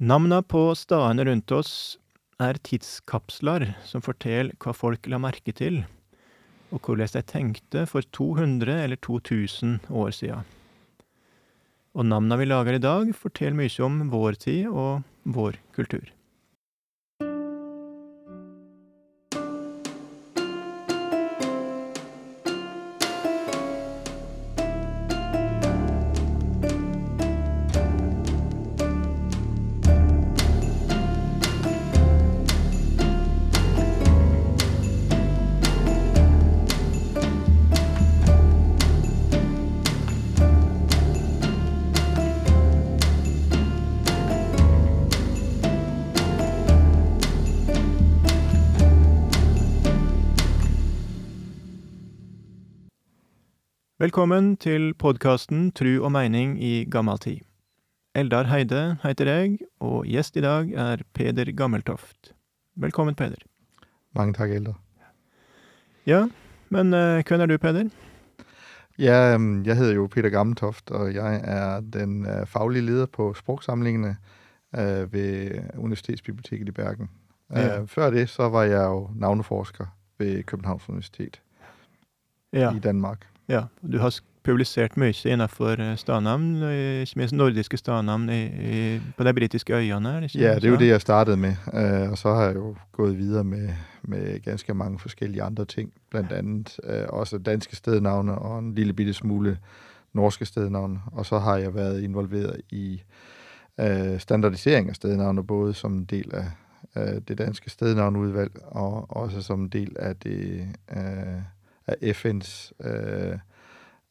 Navna på stedene rundt oss er tidskapsler som forteller hva folk la merke til, og hvordan de tenkte for 200 eller 2000 år sia. Og navna vi lager i dag, forteller mye om vår tid og vår kultur. Velkommen til podkasten Tru og meining i gammaltid. Eldar Heide heter jeg, og gjest i dag er Peder Gammeltoft. Velkommen, Peder. Mange takk, Eldar. Ja, men uh, hvem er du, Peder? Ja, jeg heter jo Peter Gammeltoft, og jeg er den uh, faglige leder på språksamlingene uh, ved Universitetsbiblioteket i Bergen. Ja. Før det så var jeg jo navneforsker ved Københavns Universitet Ja, i Danmark. Ja. Du har publisert mye innenfor stadnavn, stednavn, og ikke minst nordiske i, i, på de britiske øyene. ikke Ja, det er jo det, jeg startede med, uh, og så har jeg jo gået videre med, med ganske mange forskellige andre ting, Blant annet også danske stednavn og en lille bitte smule norske stednavn. og så har jeg vært involveret i standardisering av stednavn, både som en del av det danske stednavneudvalg, og også som en del av det af FN's øh,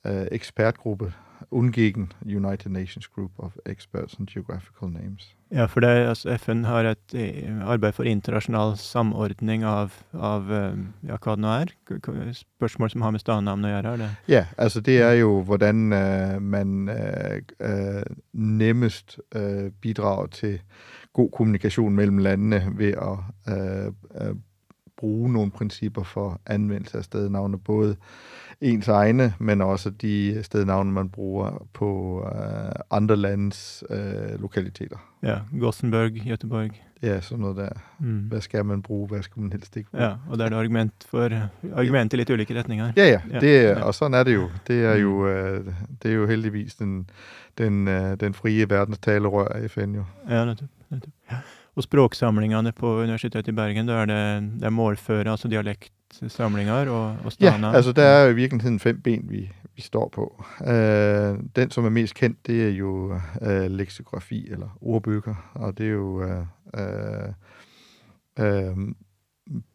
øh, ekspertgruppe, UNGIGen, United Nations Group of Experts on Geographical Names. Ja, for det, altså, FN har et eh, arbeid for internasjonal samordning av, av eh, ja, hva det nå er. Spørsmål som har med stadnavn å gjøre. er det? Ja, altså det er jo, hvordan uh, man uh, øh, nemmest bidrar til god kommunikasjon mellom landene ved å bruke nogle principper for anvendelse af stednavne, både ens egne, men også de stednavne, man bruger på øh, andre landes øh, lokaliteter. Ja, Gothenburg, Göteborg. Ja, sådan noget der. Mm. Hvad skal man bruge, hvad skal man helst ikke bruge? Ja, og det er det argument for argument i litt ulike retninger. Ja, ja, Ja, det, ja. og sådan er det jo. Det er Mm. jo, øh, det er jo heldigvis den, den, øh, den frie verdens talerør af FN jo. Ja, netop. netop. Ja. Og språksamlingene på Universitetet i Bergen, da er det, det er målføre, altså dialektsamlinger og, og Ja, altså der er jo i virkeligheten fem ben, vi, vi står på. Uh, den, som er mest kjent, det er jo uh, leksikografi eller ordbøker. og det er jo uh, øh, uh,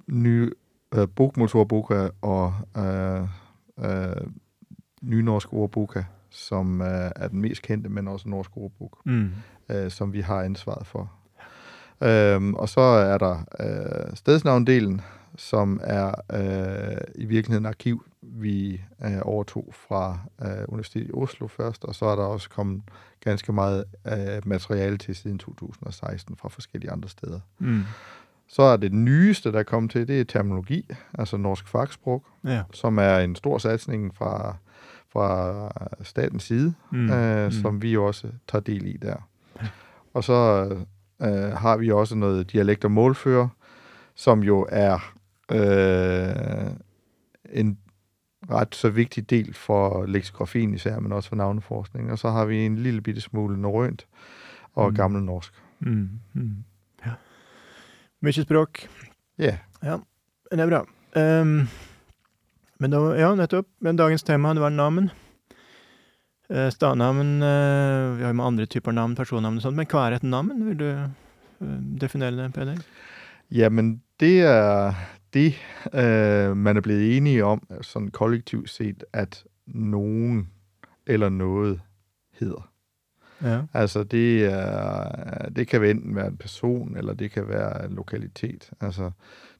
ny øh, bokmålsordboka og øh, øh, nynorsk ordboka, som øh, er den mest kjente, men også norsk ordbok, Mm. øh, som vi har ansvaret for. Øhm, og så er der øh, stedsnavndelen, som er øh, i virkeligheden arkiv, vi øh, overtog fra øh, Universitetet i Oslo først, og så er der også kommet ganske meget øh, materiale til siden 2016 fra forskellige andre steder. Mm. Så er det nyeste, der er kommet til, det er terminologi, altså norsk fagsprog, Ja. som er en stor satsning fra, fra statens side, Mm. øh, mm. som vi også tager del i der. Og så øh, har vi også noget dialekt- og målfører, som jo er øh, en ret så vigtig del for leksikografien især, men også for navneforskning. Og så har vi en lille bitte smule norrønt og Mm. mm. gammel norsk. Mm. Mm. Ja. Mye språk. Ja, det er bra. Um, men da, ja, nettopp. Men dagens tema, det var navn. Uh, Stednavn eh, Vi har jo med andre typer navn, personnavn og sånt, men hva er et navn? Vil du eh, definere det, Peder? jamen det er det, øh, man er blitt enige om, sånn kollektivt sett at noen eller noe hedder. Ja. Altså det, er, det kan enten være en person, eller det kan være en lokalitet. Altså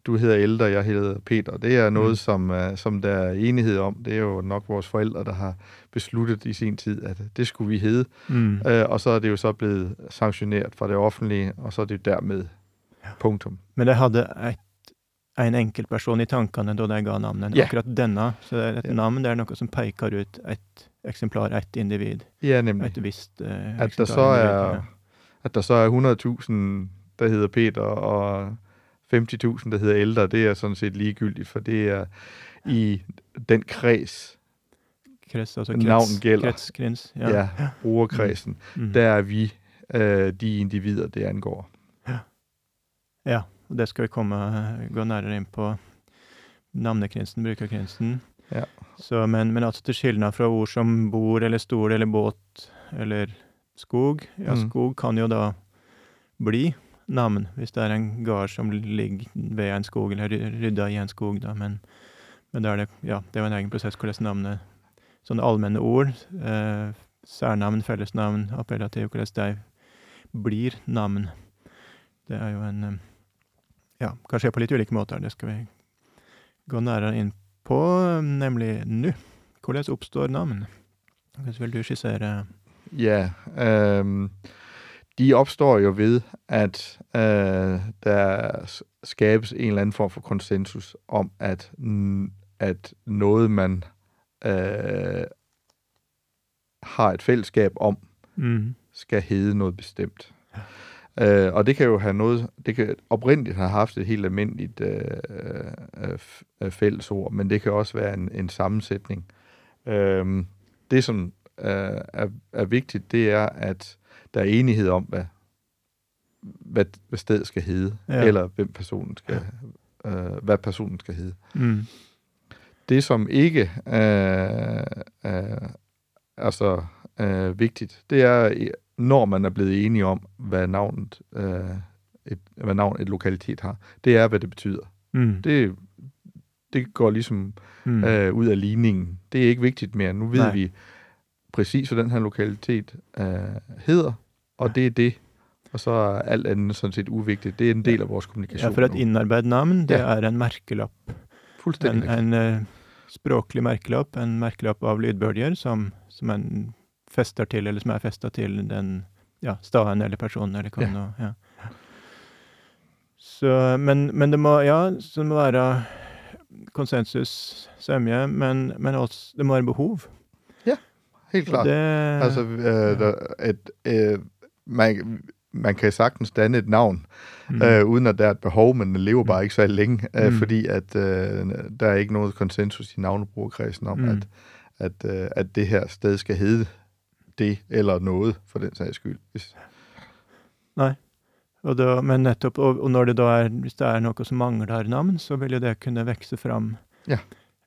du hedder Elder, jeg hedder Peter. Det er noget, Mm. som, uh, som der er enighed om. Det er jo nok vores forældre, der har besluttet i sin tid, at det skulle vi hedde. Mm. Uh, og så er det jo så blevet sanktioneret fra det offentlige, og så er det dermed punktum. Men det hadde et, en enkeltperson i tankene da de ga navnet. Ja. Akkurat denne. Så det er et Ja. navn det er noe som peker ut et eksemplar, et individ. Ja, nemlig. Et visst eh, At der så individ, er, ja. At der så er 100.000, der hedder Peter, og 50.000, der hedder ældre, det er sådan set ligegyldigt, for det er i den kreds, kreds altså Navn gælder. kreds, kreds, Ja. ja brugerkredsen, Mm. der er vi øh, de individer, det angår. Ja, og det skal vi komme, gå nærmere inn på. navnekrensen, brukerkrensen. Ja. Så, men, men altså til skillnad fra ord som bord eller stol eller båt eller skog. Ja, Mm. skog kan jo da bli navn, hvis det er en gard som ligger ved en skog eller ry- rydda i en skog, da. Men, men er det, ja, det er jo en egen prosess hvordan navnet Sånne allmenne ord, eh, særnavn, fellesnavn, appellativ, hvordan de blir navn. Det er jo en eh, Ja, kan skje på litt ulike måter. Det skal vi gå nærmere inn på, nemlig nå. Hvordan oppstår navn? Hvordan vil du skissere Ja, øh, de opstår jo ved, at øh, der skabes en eller anden form for konsensus om, at, at noget, man øh, har et fællesskab om, mm. skal hedde noget bestemt. Øh, og det kan jo have noget, det kan oprindeligt have haft et helt almindeligt øh, øh, øh, fællesord, men det kan også være en, en sammensætning. Øh, det, som øh, er, er vigtigt, det er, at der er enighed om, hvad, hvad, hvad stedet skal hedde, Ja. eller hvem personen skal, øh, hvad personen skal hedde. Mm. Det, som ikke øh, øh, er så øh, vigtigt, det er, når man er blevet enige om, hvad navnet, øh, et, hvad navn et lokalitet har, det er, hvad det betyder. Mm. Det, det går ligesom Mm. øh, ud af ligningen. Det er ikke vigtigt mere. Nu ved. Nej. vi præcis, hvad den her lokalitet øh, hedder, og det er det. Og så er alt annet sådan set uvigtigt. Det er en del av vår kommunikasjon. ja, for et innarbeidet navn, det er en merkelapp. Fullstendig. En, en eh, språklig merkelapp, en merkelapp av lydbølger som, som en fester til, eller som er festa til den ja, staden eller personen eller kan ja. ja. Så, men, men det må, ja, så det må være konsensus, semje, men, men også det må være behov. Ja, Helt klart. Det, Altså, uh, ja. et, øh, man, man kan sagtens danne et navn, mm, øh, uden at der er et behov, men den lever Mm. bare ikke så længe, øh, Mm. fordi at øh, der er ikke noget konsensus i navnebrugerkredsen om, Mm. at, at, øh, at det her sted skal hedde det eller noget, for den sags skyld. Hvis, og da, men nettopp, og, og når det da er, hvis det er noe som mangler navn, så vil jo det kunne vokse fram Ja.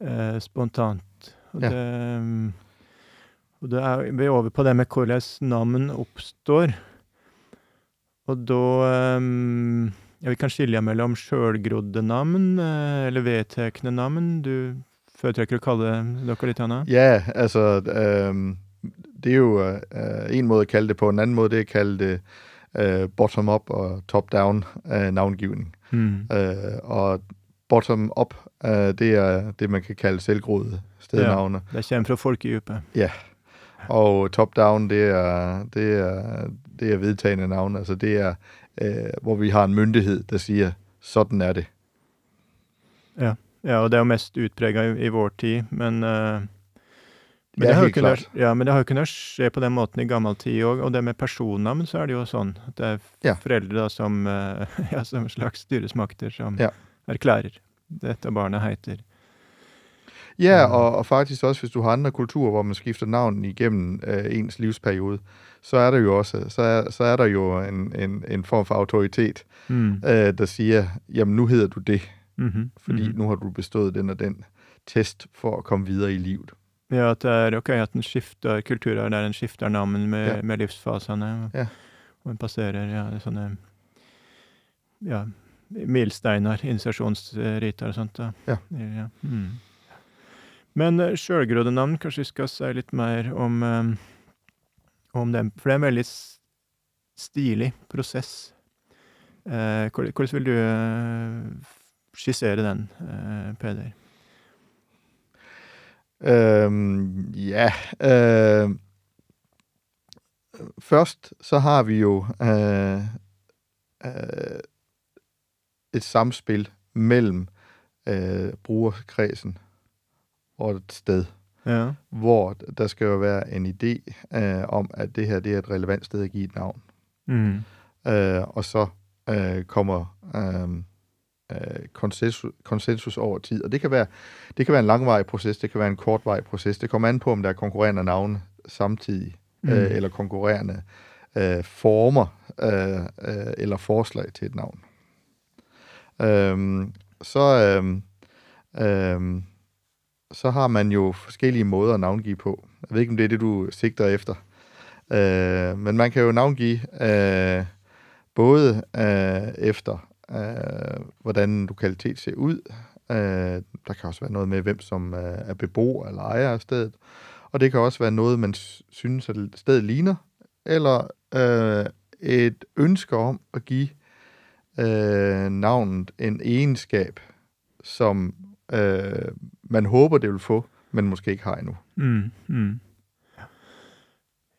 eh, spontant. Og Ja. det, mm, og det er vi over på det med hvordan navn oppstår. Og da um, ja, Vi kan skille mellom sjølgrodde navn eh, eller vedtekne navn. Du foretrekker å kalle dere litt annet? ja, altså, um, det er jo én en måte å kalle det på. En annen måte er å kalle det uh, bottom-up og top-down øh, navngivning. Mm. Og bottom-up, øh, det er det, man kan kalle selvgroede stednavne. Det kommer fra folkedypet. Og top-down, det er, det er, det er vedtagende navn. Altså det er, øh, hvor vi har en myndighed, der siger, sådan er det. Ja, og det er jo mest utprega i, i vår tid, men Øh, men, Ja, det har jo kunnet, ja, men det har jo kunnet skje på den måten i gammel tid òg. Og det med personnavn, så er det jo sånn at det er Ja. foreldre da som, eh, ja, som slags styresmakter som Ja. erklærer dette barnet heter. Ja, Mm. og, og faktisk også, hvis du har andre kulturer, hvor man skifter navn igennem øh, ens livsperiode, så er der jo også så er, så er der jo en, en, en form for autoritet, Mm. øh, der siger, jamen nu hedder du det, Mhm, fordi mhm. nu har du bestået den og den test for at komme videre i livet. Ja, at det er ok at den skifter kulturer der den skifter navn med, Ja. med livsfasene. Ja. Og den passerer ja, sånne ja, milsteiner, initiasjonsriter og sånt. Da. Ja. ja. Mm. Men uh, sjølgrodde navn, kanskje vi skal si litt mer om, eh, om dem. For det er en veldig stilig prosess. Eh, hvordan vil du eh, skissere den, eh, Peder? Um, ja, uh, først så har vi jo uh, uh, et samspill mellom brugerkredsen og et sted, Ja. hvor der skal jo være en idé øh, om, at det her det er et relevant sted at give et navn. Mm. Øh, og så øh, kommer øh, øh, konsensus, konsensus over tid. Og det kan, være, det kan være en langvarig proces, det kan være en kortvarig proces. Det kommer an på, om der er konkurrerende navne samtidig, Mm. øh, eller konkurrerende øh, former øh, øh, eller forslag til et navn. Øhm, så, øhm, øhm, så har man jo forskellige måder at navngive på. Jeg ved ikke, om det er det, du sigter efter. Øh, men man kan jo navngive øh, både øh, efter, øh, hvordan en lokalitet ser ud. Øh, der kan også være noget med, hvem som øh, er beboer eller ejer af stedet. Og det kan også være noget, man synes, at stedet ligner, eller et ønske om at give navnet en egenskab, som man håber, det vil få, men måske ikke har endnu. Mm, mm.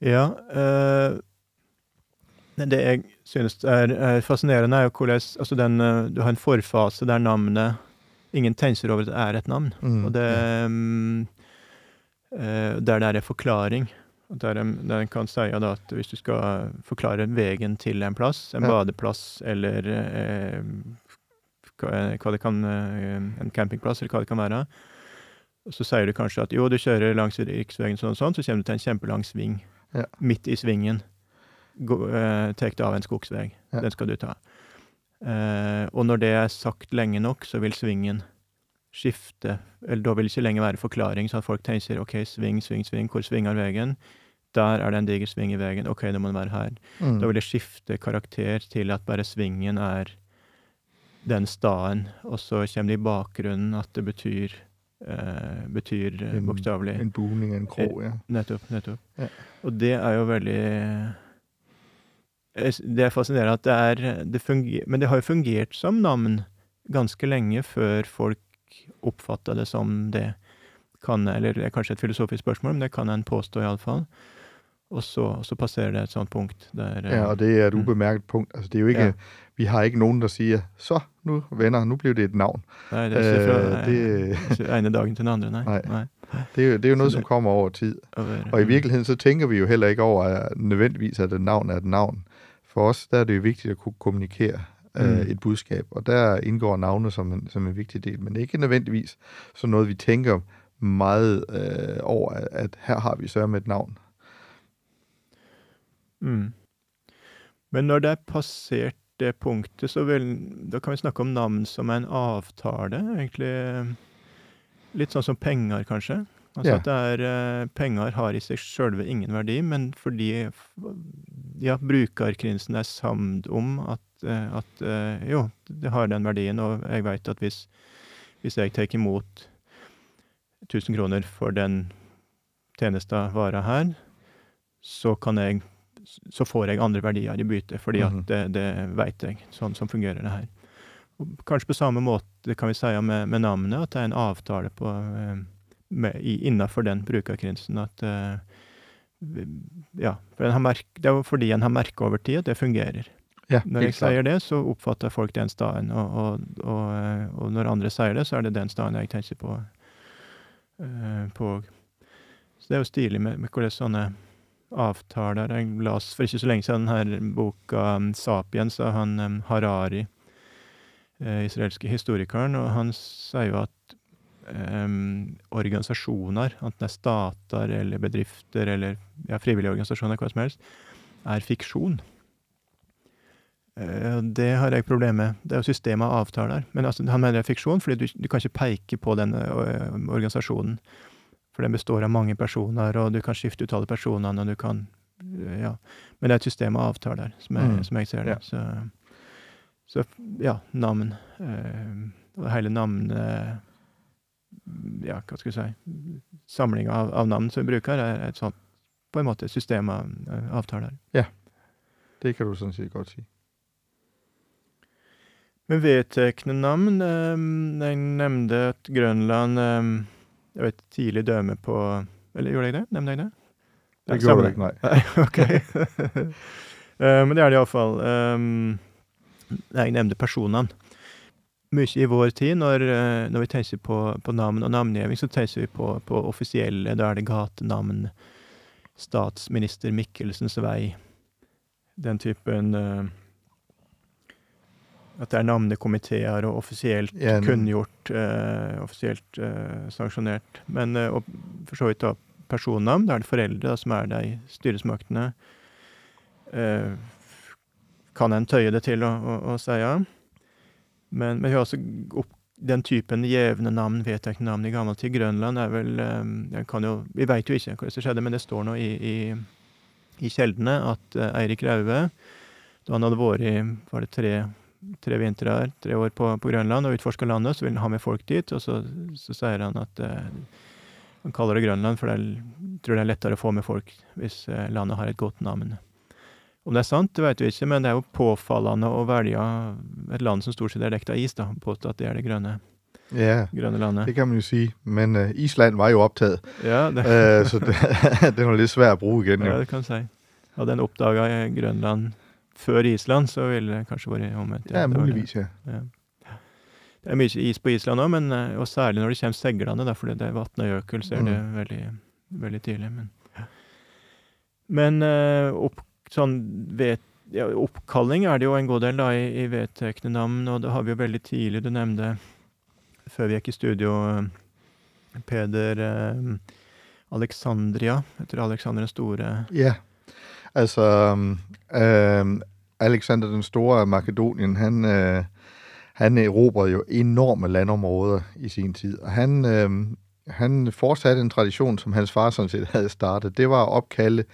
Ja. Øh, det jeg synes er, er fascinerende, er jo hvordan altså den, eh, Du har en forfase der navnet Ingen tenker over at det er et navn. Mm, Og det ja. mm, eh, Der det er en forklaring. Og Der en, der en kan si da at hvis du skal forklare veien til en plass, en Ja. badeplass eller eh, hva, det kan En campingplass, eller hva det kan være, og så sier du kanskje at jo, du kjører langs riksveien sånn og sånn, så kommer du til en kjempelang sving. Ja. Midt i svingen eh, tar det av en skogsvei. Ja. Den skal du ta. Eh, og når det er sagt lenge nok, så vil svingen skifte. Eller da vil det ikke lenger være forklaring, så at folk tenker OK, sving, sving, sving. Hvor svinger veien? Der er det en diger sving i veien. OK, da må den være her. Mm. Da vil det skifte karakter til at bare svingen er den staden, og så kommer det i bakgrunnen at det betyr eh, betyr eh, En- bokstavelig En boning, en krog, ja. Nettopp. nettopp. Ja. Og det er jo veldig Det er fascinerende at det er det funger, Men det har jo fungert som navn ganske lenge før folk oppfatta det som det. Kan, eller det er kanskje et filosofisk spørsmål, men det kan en påstå iallfall. Og så, så passerer det et sånt punkt der Ja, og det er et Mm. ubemærket punkt. Altså, det er jo ikke, Ja. Vi har ikke noen der sier så nu venner, nå blir det et navn. Nei, det er ikke fra uh, det- det, ene dagen til den andre, nei. Nei. nei. Det er jo, det er jo noe som kommer over tid. Over, Og i virkeligheten så tenker vi jo heller ikke over, nødvendigvis at et navn er et navn. For oss der er det jo viktig å kunne kommunikere øh, Mm. et budskap, og der indgår navnet som en, som en viktig del, men ikke nødvendigvis så noe vi tenker meget øh, over, at, her har vi så med et navn. Mm. Men når det er passert det punktet, så vil, da kan vi snakke om navn som en avtale, egentlig. Litt sånn som penger, kanskje. Altså yeah. at det er, eh, Penger har i seg sjølve ingen verdi, men fordi ja, brukerkrinsen er samd om at, eh, at eh, jo, det har den verdien, og jeg veit at hvis, hvis jeg tar imot 1000 kroner for den tjenesta vara her, så kan jeg så får jeg andre verdier i bytte, fordi Mhm. at det, det veit jeg. Sånn som fungerer det her. Og kanskje på samme måte kan vi si med, med navnet, at det er en avtale på, eh, med, i, innafor den brukerkrinsen. At eh, Ja. Merk, det er jo fordi en har merka over tid at det fungerer. Ja, Når jeg sier det, så oppfatter folk den staden, og, og, og, eh, og når andre sier det, så er det den staden jeg tenker på. på. Så det er jo stilig med, med hvordan sånne avtaler Jeg las for ikke så lenge siden denne boka um, 'Sapiens' av han um, Harari, eh, israelske historikeren, og han sier jo at em, organisasjoner, enten det er stater eller bedrifter eller ja, frivillige organisasjoner, hva som helst, er fiksjon. Eh, Det har jeg problemer med. Det er jo systemet av avtaler. Men altså, han mener det er fiksjon, fordi du, du kan ikke peke på denne ø, organisasjonen. For den består av mange personer, og du kan skifte ut alle personene, og du kan Ja. Men det er et system av avtaler, som jeg, Mm. som jeg ser det. Ja. Så, så ja, navn. eh, Og hele navnet Ja, hva skal vi si Samlinga av, av navn som vi bruker, er et sånt på en måte system av ø, avtaler. Det kan du sånn sett godt si. Med vedtekne navn Jeg nevnte at Grønland ehm, Jeg vet tidlig døme på Eller gjorde jeg det? Nevnte jeg det? Ja, Det gjorde ikke, nej. Nei, ok. uh, men det er det iallfall. Um, jeg nevnte personene. Mye i vår tid, når, eh, når vi tenker på, på navn og navngjeving, så tenker vi på, på offisielle. Da er det gatenavn. Statsminister Mikkelsens vei. den typen eh, At det er navnekomiteer og offisielt Ja, kunngjort, eh, offisielt eh, sanksjonert. Men eh, og for så vidt da personnavn, da er det foreldre da, som er de styresmaktene. Eh, kan en tøye det til å, å, å si. Men, men vi har også opp, den typen jevne navn, vedtekne navn i gammel tid. Grønland er vel eh, jeg kan jo, Vi veit jo ikke hvordan det skjedde, men det står nå i, i, i kjeldene at eh, Eirik Raue, da han hadde vært i var det tre, tre vintre, tre år på, på Grønland og utforska landet, så ville han ha med folk dit, og så, så sier han at eh, han kaller det Grønland, for er, tror det er lettere å få med folk hvis eh, landet har et godt navn. Om det er sant, det vet vi ikke, men det er jo påfallende å velge et land som stort sett er dekt av is, da, påstå at det er det grønne, Ja, grønne landet. det kan man jo si. Men uh, Island var jo opptatt, Ja, det, uh, så det, den var litt svær å bruke igjen. ja, det kan du si. Og den oppdaga Grønland før Island, så ville det kanskje vært omvendt. Ja, det muligvis, ja. Ja. Det er mye is på Island òg, eh, og særlig når det kommer seilende, da, fordi det er Vatnajökull, så er det Mm. veldig, veldig tidlig. Men, men eh, opp, sånn vet, ja, oppkalling er det jo en god del da, i, i vedtekne navn, og det har vi jo veldig tidlig. Du nevnte før vi gikk i studio, eh, Peder eh, Alexandria, etter Alexander den store. Ja, altså øh, Alexander den store af Makedonien, han, øh, han erobrede jo enorme landområder i sin tid, og han, øh, han fortsatte en tradition, som hans far sådan set havde startet. Det var at opkalde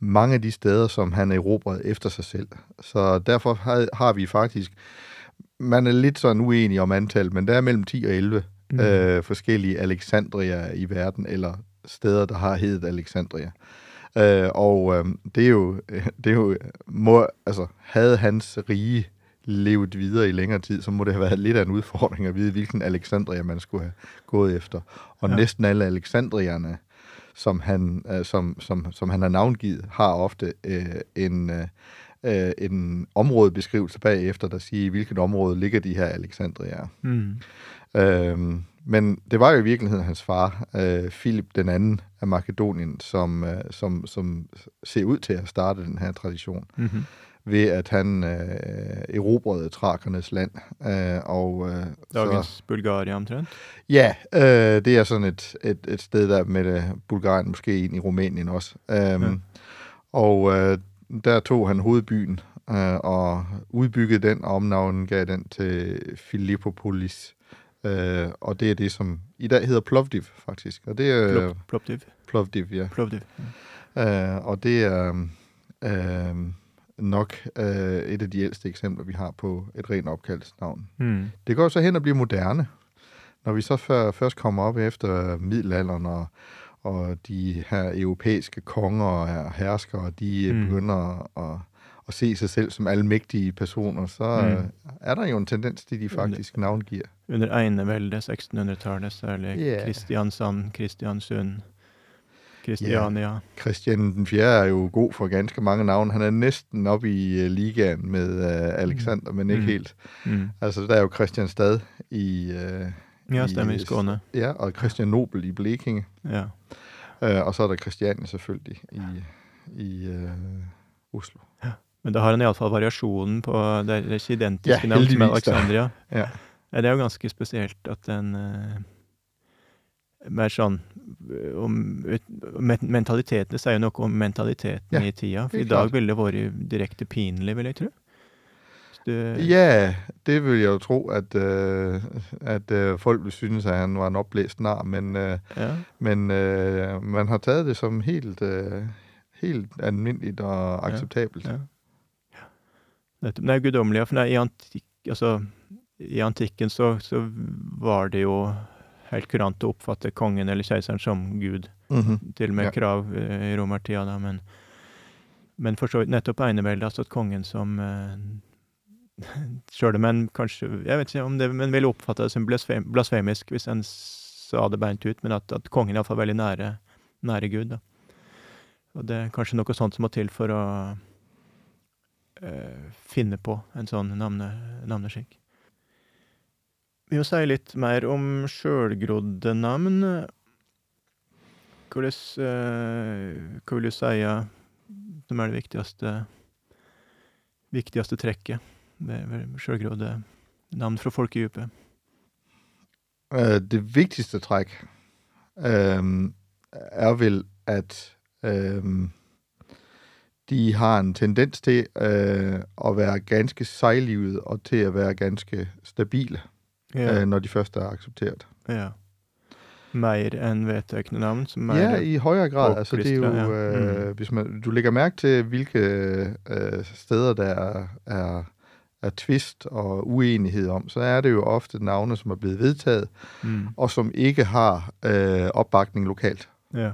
mange af de steder, som han erobrede efter sig selv. Så derfor har, har vi faktisk, man er lidt sådan uenig om antallet, men der er mellem 10 og 11 Mm. øh, forskellige Alexandria i verden, eller steder, der har heddet Alexandria. Øh, og øh, det er jo, det er jo må, altså, havde hans rige levet videre i længere tid, så må det have været lidt af en udfordring at vide, hvilken Alexandria man skulle have gået efter. Og Ja. næsten alle Alexandrierne, som han, øh, som, som, som han har navngivet, har ofte øh, en, øh, øh, en områdebeskrivelse bagefter, der siger, i hvilket område ligger de her Alexandrier. Mm. Øhm, men det var jo i virkeligheden hans far, øh, Philip den anden af Makedonien, som, øh, som, som ser ud til at starte den her tradition, Mhm. ved at han øh, erobrede trakernes land. Øh, og, øh, så, Dagens Bulgaria, omtrent. ja, øh, det er sådan et, et, et sted der med øh, Bulgarien, måske ind i Rumænien også. Øh, ja. Og øh, der tog han hovedbyen øh, og udbyggede den, og omnavnen gav den til Filippopolis. Øh, og det er det, som i dag hedder Plovdiv, faktisk. Og det er Plov, Plovdiv? Plovdiv, ja. Plovdiv. Øh, og det er øh, nok øh, et af de ældste eksempler, vi har på et rent opkaldsnavn. Mm. Det går så hen og bliver moderne. Når vi så før, først kommer op efter middelalderen, og, og de her europæiske konger og herskere, de Mm. mm. begynder at, at se sig selv som almægtige personer, så Mm. mm. er der jo en tendens til, de faktisk navngiver. Under Einevelde, 1600-tallet, særlig yeah. Kristiansand, Kristiansund, Kristiania. Christian den 4. er jo god for ganske mange navn. Han er næsten oppe i uh, ligaen med uh, Alexander, men ikke Mm. helt. Mm. Altså, der er jo Christianstad i, uh, Ja, stemmer, i Skåne. ja, og Christian Nobel i Blekinge. Ja. Uh, og så er der Christiane selvfølgelig i, i uh, Oslo. Men da har han iallfall variasjonen på Det er ikke identiske Ja, navn som heldigvis da. Alexandria. Ja. Ja, det er jo ganske spesielt at den uh, Mer sånn eh, om ut- Mentaliteten Det sier jo noe om mentaliteten Ja, i tida. For i dag ville det vært direkte pinlig, vil jeg tro. Ja, det vil jeg jo tro, at, uh, at uh, folk vil synes, at han var en opblæst nar, men, uh, ja. men man har taget det som helt, helt almindeligt og acceptabelt. Ja. Nettopp. Er guddommelig, ja. For nei, i, antik, altså, i antikken så, så var det jo helt kurant å oppfatte kongen eller keiseren som gud. Mhm. Til og med Ja. krav eh, i romertida, da, men Men for så vidt nettopp Eineveldet, altså at kongen som eh, Sjøl om en kanskje Jeg vet ikke om det Men ville oppfatte det som blasfem, blasfemisk hvis en sa det beint ut, men at, at kongen er iallfall veldig nære, nære Gud, da. Og det er kanskje noe sånt som må til for å finne på en sånn navne, navneskikk. Vi må si litt mer om sjølgrodde navn. Hvordan eh, Hva vil du si som er det viktigste viktigste trekket ved, sjølgrodde navn fra folkedypet? Øh, det viktigste trekk um, er vel, at øhm, de har en tendens til øh, at være ganske sejlivet og til at være ganske stabile, Ja. øh, når de først er accepteret. ja. Mer enn vedtekne navn? Som Ja, i højere grad. Altså, det er jo, ja. øh, hvis man, du lægger mærke til, hvilke øh, steder, der er, er, er tvist og uenighed om, så er det jo ofte navne, som er blevet vedtaget, mm. og som ikke har øh, opbakning lokalt. Ja.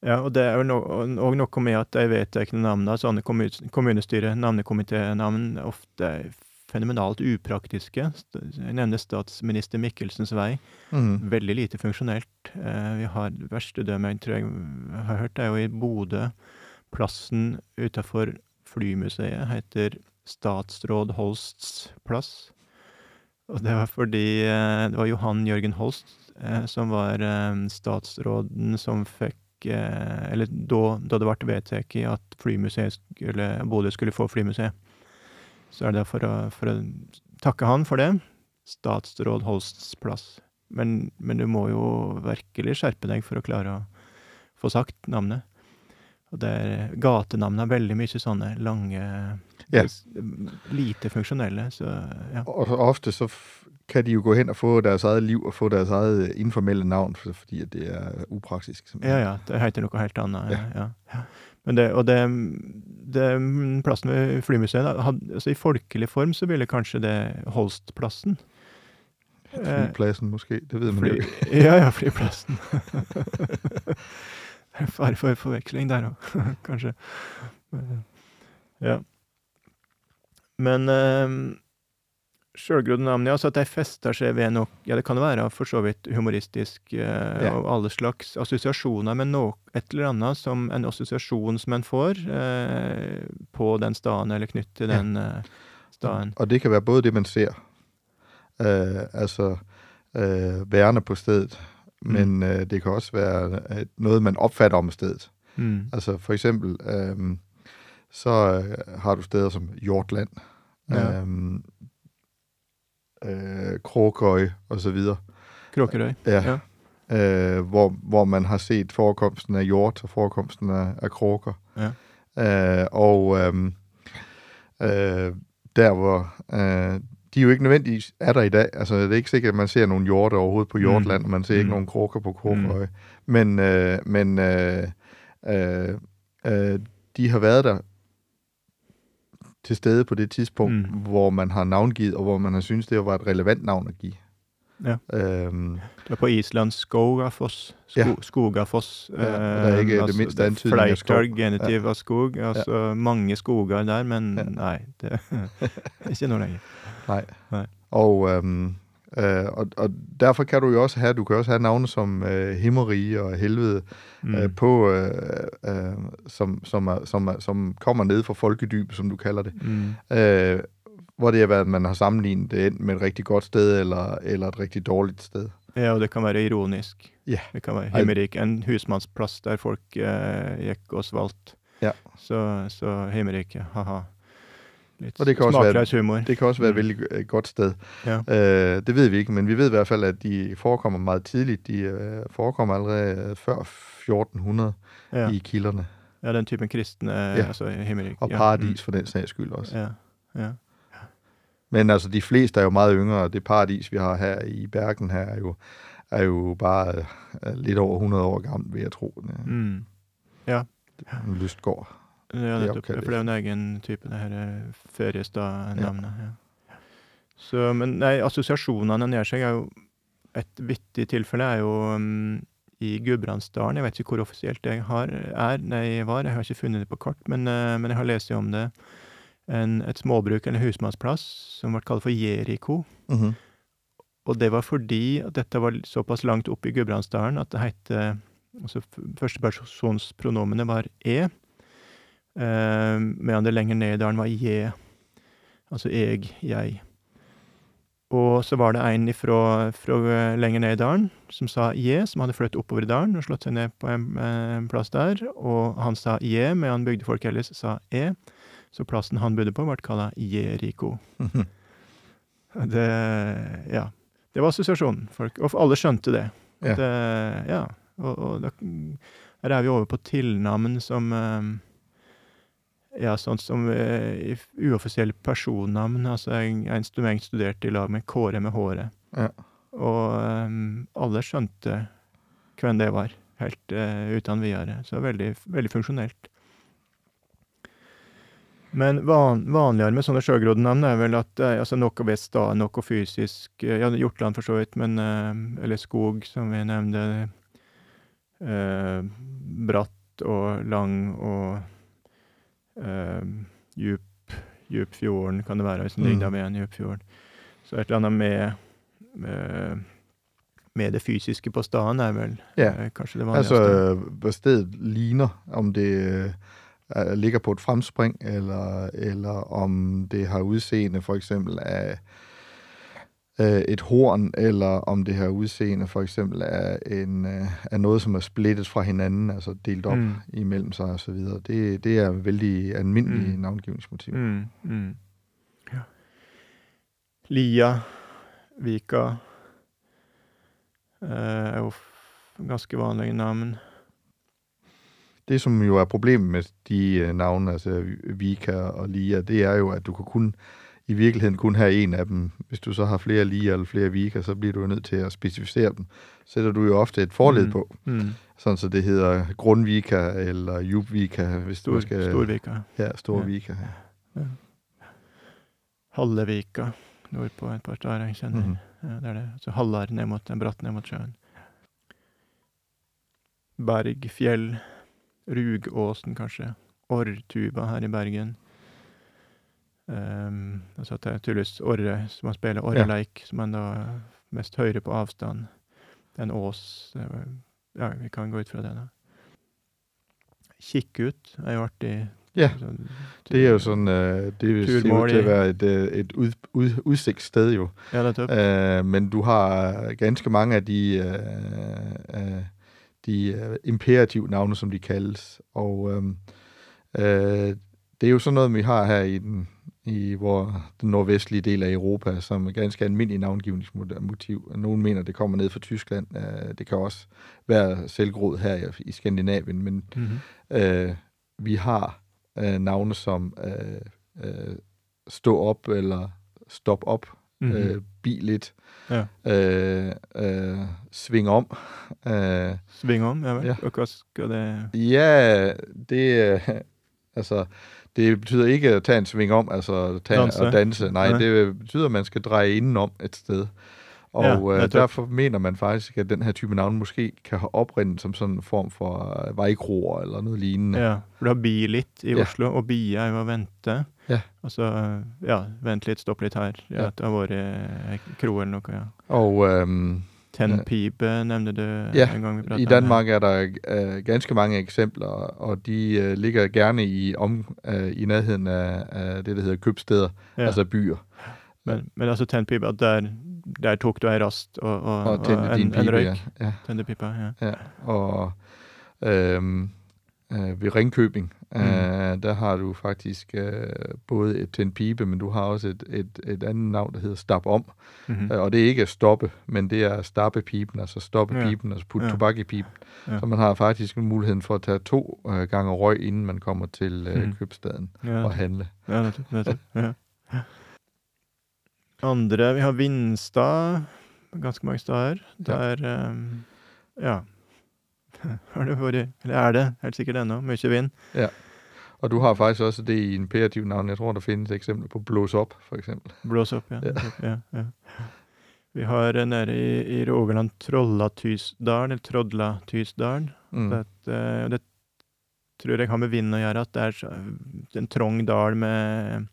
Ja, og det er jo no, noe med at de ikke navnene, sånne kommu- kommunestyre, navnekomiténavn, ofte er fenomenalt upraktiske. Jeg nevner statsminister Mikkelsens vei. Mm. Veldig lite funksjonelt. Eh, vi har verste dømme jeg tror jeg har hørt, det er jo i Bodø. Plassen utafor Flymuseet heter Statsråd Holsts plass. Og det var fordi eh, det var Johan Jørgen Holst eh, som var eh, statsråden som fikk Eller da, da det ble vedtatt at flymuseet skulle, Bodø skulle få flymuseet. Så er det for å, for å takke han for det. Statsråd Holsts plass. Men, men du må jo virkelig skjerpe deg for å klare å få sagt navnet. Og det er gatenavnet er veldig mye sånne lange yeah. Lite funksjonelle, så ja. Og ofte så kan de jo gå hen og få deres eget liv og få deres eget øh, informelle navn, fordi at det er upraktisk. Ja, simpelthen. ja, det heter noe helt annet. Ja. Ja. Ja, det, og det, det plassen ved Flymuseet, had, altså i folkelig form så ville kanskje det Holstplassen. Flyplassen, måske, det ved man jo ikke. ja, ja, flyplassen. Fare for forveksling der òg, kanskje. Ja. Men um, sjølgrodde navn, ja, så at de fester seg ved noe Ja, det kan være for så vidt humoristisk eh, Ja. og alle slags assosiasjoner, men noe, et eller annet som en assosiasjon som en får eh, på den staden, eller knytt til Ja. den eh, staden. Og det kan være både det, man ser, øh, altså øh, værende på stedet, Mm. men øh, det kan også være noe man oppfatter om stedet. Mm. Altså for eksempel, så har du steder som Hjortland, Ja. Øh, Krokøy Kråkøj og så videre. Kråkerøy. Ja. Øh, hvor, hvor man har set forekomsten af hjort og forekomsten af, af kråker. Ja. Øh, og øhm, øh, der hvor øh, de jo ikke nødvendigvis er der i dag. Altså det er ikke sikkert, at man ser noen hjorte overhovedet på Hjortland, mm. man ser ikke Mm. nogen kråker på Kråkerøj. Men, øh, men øh, øh, øh, de har været der til stede på det tidspunkt, Mm. hvor man har navngivet, og hvor man har syntes, det var et relevant navn at give. Ja. Øhm, Det er på Island Skogafoss. Sko, Ja. Skogafoss. Ja, og det er ikke det minste antydning av skog. genitiv ja. av skog. Altså mange skoger der, men Ja. nei, det er ikke noe lenger. Nej. Nej. Og, øhm, øh, og, og derfor kan du jo også have, du kan også have navne som øh, Himmerige og Helvede mm. øh, på, øh, øh, som, som, er, som, er, som kommer ned fra folkedyb, som du kalder det. Mm. Øh, hvor det er, at man har sammenlignet det enten med et rigtig godt sted, eller, eller et rigtig dårligt sted. Ja, og det kan være ironisk. Ja. Det kan være Heimerik, en husmannsplass der folk øh, gikk og svalt. Ja. Så, så Heimerik, haha. Litt Og det kan også være- humor. Det kan også være et Mm. vældig øh, godt sted. Ja. Øh, det ved vi ikke, men vi ved i hvert fald, at de forekommer meget tidligt. De øh, forekommer allerede øh, før 1400 Ja. i kilderne. ja, den typen kristne, Ja. altså himmelik. Og ja. paradis for den sags skyld også. Ja. Ja. ja. Men altså, de fleste er jo meget yngre, og det paradis, vi har her i Bergen her, er jo, er jo bare øh, lidt over 100 år gammelt, vil jeg tro. Mm. En lystgård. Ja, nettopp. for det er jo en egen type, det her eh, feriestad-navnet. Ja. Så, men nei, assosiasjonene nær seg er jo Et vittig tilfelle er jo um, i Gudbrandsdalen. Jeg vet ikke hvor offisielt det har, er, nei, var. Jeg har ikke funnet det på kart, men, uh, men jeg har lest om det. En, et småbruk eller husmannsplass som ble kalt for Jeriko. Mm-hmm. Og det var fordi at dette var såpass langt oppe i Gudbrandsdalen at det het altså f- Førstepersonspronomene var e, eh, medan det lenger ned i dalen var je. Altså eg, jeg. Og så var det en ifra, fra eh, lenger ned i dalen som sa je, som hadde flyttet oppover i dalen og slått seg ned på en, eh, en plass der. Og han sa je, medan bygdefolk ellers sa e. Så plassen han bodde på, ble kalla Jeriko. Det Ja. Det var assosiasjonen. Folk, og alle skjønte det. Ja. Det, ja. Og, og da, her er vi over på tilnavn som eh, Ja, sånn som uh, uoffisielle personnavn. Altså, jeg en student studerte i lag med Kåre med håret. Ja. Og um, alle skjønte hvem det var, helt uh, uten videre. Så veldig, veldig funksjonelt. Men van, vanligere med sånne sjøgroddnavn er vel at er altså noe ved stad, noe fysisk uh, Ja, Hjortland for så vidt, men eh, Eller skog, som vi nevnte. Eh, bratt og lang og eh, djup. Djupfjorden kan det være, hvis en Mm. ligner ved en djupfjord. Så et eller annet med, med med det fysiske på staden er vel Ja. eh, kanskje det vanligste. Altså, hva stedet ligner, om det er- ligger på et fremspring, eller, eller om det har udseende for eksempel af et horn, eller om det her udseende for eksempel er, en, øh, er noget, som er splittet fra hinanden, altså delt op Mm. imellem sig osv. Det, det er vældig almindelige Mm. mm. navngivningsmotiv. Mm, mm. Ja. Lia, Vika øh, er jo ganske vanlige navn. Det, som jo er problemet med de øh, navne, altså Vika og Lia, det er jo, at du kan kun i virkeligheden kun have en af dem. Hvis du så har flere lige eller flere viker, så bliver du jo nødt til at specificere dem. Sætter du jo ofte et forled Mm. på, Mm. sådan så det hedder Grundvika eller Jubvika, hvis Stor, du skal... Storvika. Ja, storvika. Ja. Ja. Hallevika nordpå et par steder jeg kjenner. Mm. Ja, det er det. Så Hallar ned mot, bratt ned mot sjøen. Berg, fjell. Rugåsen, kanskje. Orrtuba her i Bergen. Um, altså at det er tydeligvis orre, som man spiller orreleik, som man da mest høyre på avstand. Det er en ås. Var, ja, vi kan gå ut fra det, da. Kikkut er jo artig. Ja, Sånn- det er jo sånn uh, det ser til at være et, et ud, ud, udsigtssted jo. Ja, det er uh, men du har ganske mange av de, uh, de øh, imperativ navne, som de kaldes. Og øh, det er jo sådan noget, vi har her i den, i hvor, den nordvestlige del af Europa, som er ganske almindelig navngivningsmotiv. Nogle mener, det kommer ned fra Tyskland. Øh, det kan også være selvgrod her i, Skandinavien, men Mhm. øh, vi har øh, navne som øh, øh, stå op eller stop op, Mhm. øh, bil lidt, Ja. øh, øh, sving om. Øh, Sving om, ja vel. Ja. Og også gør det ja, det, øh, altså, det betyder ikke at tage en sving om, altså tage Danse. og danse. Nej, Nej. det betyder, at man skal dreje indenom et sted. Og Ja, ja, øh, derfor mener man faktisk, at den her type navn måske kan have oprindet som sådan en form for øh, vejkroer eller noget lignende. Ja, for har bi litt i Ja. Oslo, og bi er jo å vente. Ja. Altså, ja, vent litt, stopp litt her. Ja, Ja. Det har vært eh, kro eller noe, ja. Og øhm, Tennpipe nevnte du Ja, en gang vi pratet I. Danmark er der øh, ganske mange eksempler, og de øh, ligger gerne i, om, øh, i nærheden af, af det, der hedder købsteder, Ja. altså byer. Men, men altså tennpipe, at der, der tok du ei rast og, og, Og og en, en røyk. ja. ja. Tennepipa, ja. ja. Og øhm, øh, ved Ringkøbing, øh, der har du faktisk øh, både et tændt pibe, men du har også et, et, et andet navn, der hedder Stap om. Mhm. Øh, og det er ikke stoppe, men det er stappe pipen, altså stoppe Ja. altså putte Ja. ja. tobak i pipen. Ja. Ja. Så man har faktisk muligheden for at tage to øh, gange røg, inden man kommer til øh, mm. købstaden Ja, og handle. ja, nettopp. nettopp, ja. Andre, vi har Vinstad, ganske mange steder. Der, um, ja, har det vært, eller er det helt sikkert ennå, mye vind. Og du har faktisk også det i imperativ navn. Jeg tror, det finnes eksempler på blås opp, eksempel. Blås opp, ja. Ja. ja, ja. Vi har eh, nede i, i Rogaland Trollatysdalen, eller Trodlatysdalen. Mm. Det, eh, det tror jeg har med vind å gjøre, at det er en trang dal med,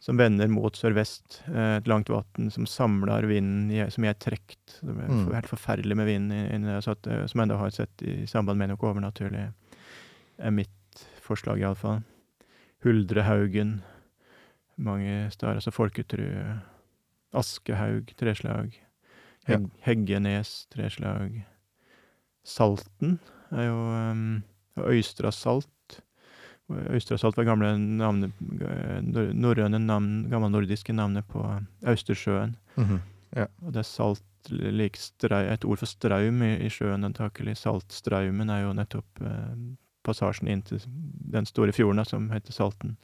som vender mot sørvest. eh, Et langt vann som samler vinden som jeg trekt. Det er Mm. helt forferdelig med vind i- inni at, eh, som jeg enda har sett i samband med noe overnaturlig. er mitt forslag, iallfall. Huldrehaugen. Mange steder. Altså Folketru. Askehaug, treslag. Hegg, Heggenes, treslag. Salten er jo um, Øystra Salt. Og Austrasalt var gamle navnet, eh, norrøne navn, gammelnordiske navnet på Austersjøen. Mhm. Og det er salt lik strei, et ord for straum i, i sjøen, antakelig. Saltstraumen er jo nettopp eh, passasjen inn til den store fjorden som heter Salten.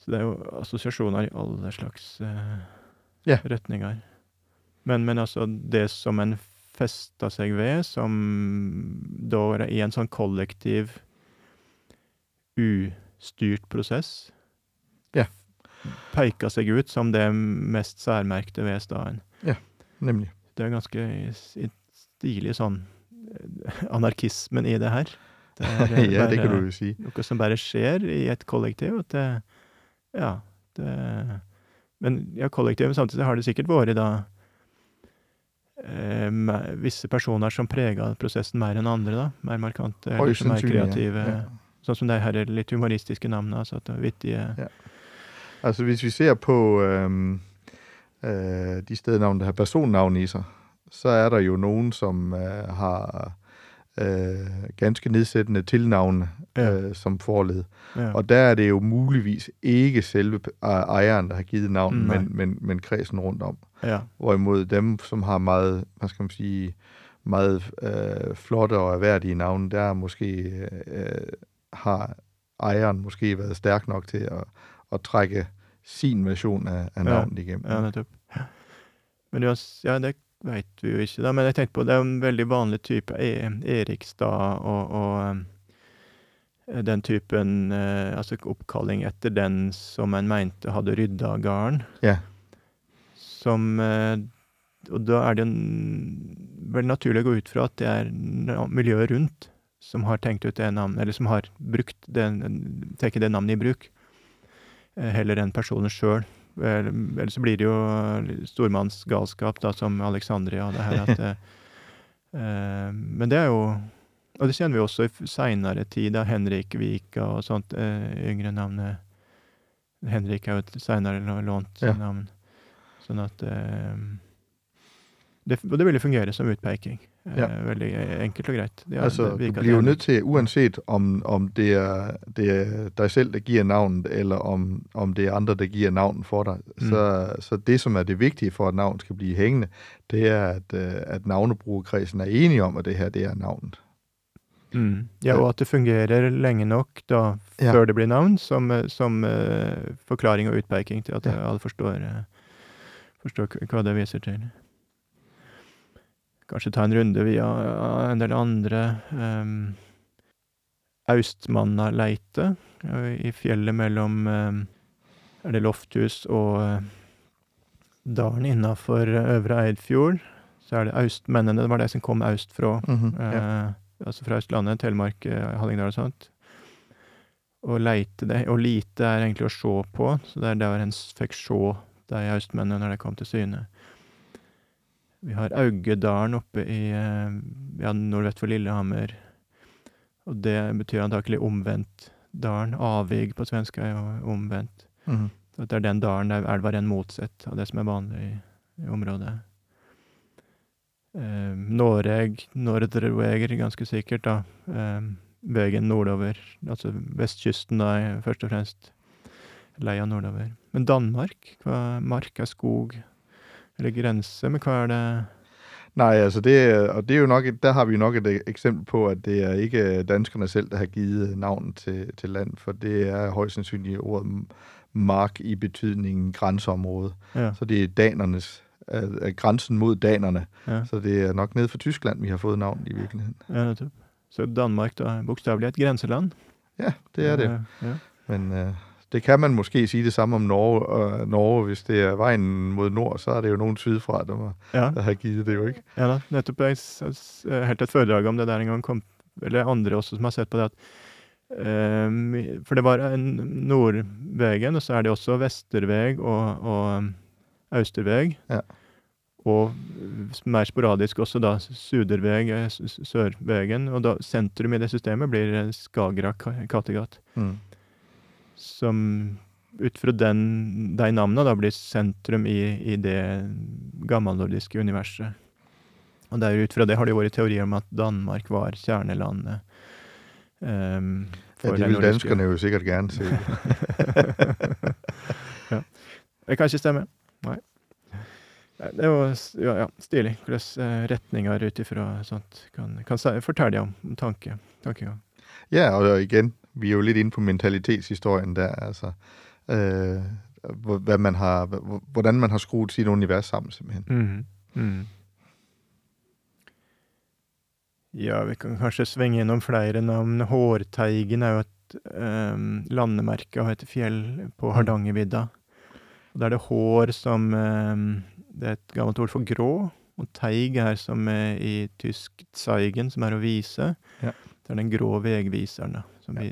Så det er jo assosiasjoner i alle slags eh, yeah. retninger. Men, men altså, det som en festa seg ved, som da i en sånn kollektiv, ustyrt prosess, Ja. peika seg ut som det mest særmerkte ved staden. Nemlig. Det er ganske stilig sånn eh, anarkismen i det her. Det er ja, det kan du si. noe som bare skjer i et kollektiv. At det Ja, det Men ja, kollektivet samtidig har det sikkert vært da eh, visse personer som prega prosessen mer enn andre, da. Mer markante, eller mer kreative. Ja. Sånn som de her litt humoristiske navnene. Altså at det er vittige Ja. Altså hvis vi ser på øhm, øh, de stednavn, der har personnavn i seg, så er der jo noen som øh, har øh, ganske nedsettende tilnavn Ja. øh, som forled. ja. Og der er det jo muligvis ikke selve ej- ejeren, der har givet navnet, mm, men, men, men kretsen rundt om. ja. Hvorimod dem, som har meget, hva skal man si, meget øh, flotte og ærverdige navn, der er måske øh, har ejeren måske været stærk nok til at, at trække sin version af, af Ja, navnet igennem. Ja, nettopp. Men uass- ja, det veit vi jo ikke, da. Men jeg tenkte på, det er en veldig vanlig type e Erikstad og, og eh, den typen eh, Altså oppkalling etter den som en mente hadde rydda garn. Ja. Som eh, Og da er det en, vel naturlig å gå ut fra at det er miljøet rundt som har tenkt ut det navnet, eller som har brukt den, tatt det navnet i bruk, eh, heller enn personen sjøl. Eller så blir det jo stormannsgalskap, da, som Alexandria. Det her at eh, Men det er jo Og det kjenner vi også i seinere tid, da Henrik Vika og sånt, eh, yngre navnet Henrik er jo et seinere lånt Ja. navn. Sånn at eh, det, Og det ville fungere som utpeking. Eh, Ja. Veldig enkelt og greit. Er, altså, det du blir jo nødt til, uansett om, om det, er, det er deg selv, der gir navnet, eller om, om det er andre, der gir navnet for deg, Mm. så, så det, som er det viktige for, at navnet skal bli hengende, det er, at, øh, at navnebrukerkretsen er enige om, at det her, det er navnet. Mm. Ja, og at det fungerer lenge nok da, Ja. før det blir navn, som, eh, som uh, forklaring og utpeking til at Ja. alle forstår, uh, forstår hva det viser til. Kanskje ta en runde via en del andre. Um, Austmannaleite eh, i fjellet mellom um, Er det Lofthus og uh, dalen innafor Øvre Eidfjord. Så er det austmennene, det var det som kom østfra. Ja. uh, altså fra Østlandet, Telemark, eh, Hallingdal og sånt. Og leite det, og lite er egentlig å se på, så det er der en fikk se de austmennene når de kom til syne. Vi har Augedalen oppe i eh, ja, nordvest for Lillehammer, og det betyr antakelig omvendt dalen. Avvig på svensk er jo omvendt. Mhm. Så det er den dalen der elva renner motsett av det som er vanlig i, i området. Eh, Noreg, Nordreveger, ganske sikkert, da. Eh, veien nordover, altså vestkysten, da, først og fremst. Leia nordover. Men Danmark? Hva, mark er skog? Eller grense, men hva er det Nej, altså det, er- og det er jo nok, der har vi nok et øh, eksempel på, at det er ikke danskerne selv, der har givet navnet til, til land, for det er højst sandsynligt ordet mark i betydningen grænseområde. Ja. Så det er danernes, øh, øh, grænsen mod danerne. ja, Så det er nok nede for Tyskland, vi har fået navnet i virkeligheden. ja. Så Danmark, da, er bokstavelig et grænseland? Ja, det er det. Ja. Men øh, det kan man måske sige det samme om Norge. Og Norge, hvis det er vejen mod nord, så er det jo nogen sydfra, der, var, ja. der har givet det jo ikke. Ja da, nettopp. Jeg holdt et foredrag om det der en gang, kom, eller andre også som har sett på det. at um, For det var en Nordvegen, og så er det også Vesterveg og, og um, Austerveg. Ja. Og mer sporadisk også da Suderveg, eh, Sørvegen. Og da sentrum i det systemet blir eh, Skagerrak-Kattegat. Mm. Som ut fra den, de navnene da blir sentrum i, i det gammelnordiske universet. Og der ut fra det har det vært teorier om at Danmark var kjernelandet. Ehm, ja, det vil danskene jo sikkert gerne si. ja. Det kan ikke stemme. Nei. Det er jo ja, ja, stilig hvordan eh, retninger ut ifra sånt kan, kan fortelle om, om tanke, tankegang. Ja, og igen, vi er jo litt inne på mentalitetshistorien der, altså. Øh, hvad man har, hvordan man har skruet sit univers sammen, simpelthen. Mm. Mm. Ja, vi kan kanskje svinge innom flere navn. Hårteigen er jo et um, landemerke og et fjell på mm. Hardangervidda. Da er det hår som um, Det er et gammelt ord for grå. Og teig er som uh, i tysk zeigen, som er å vise. Ja. Det er den grå vegviseren, da. Som vi,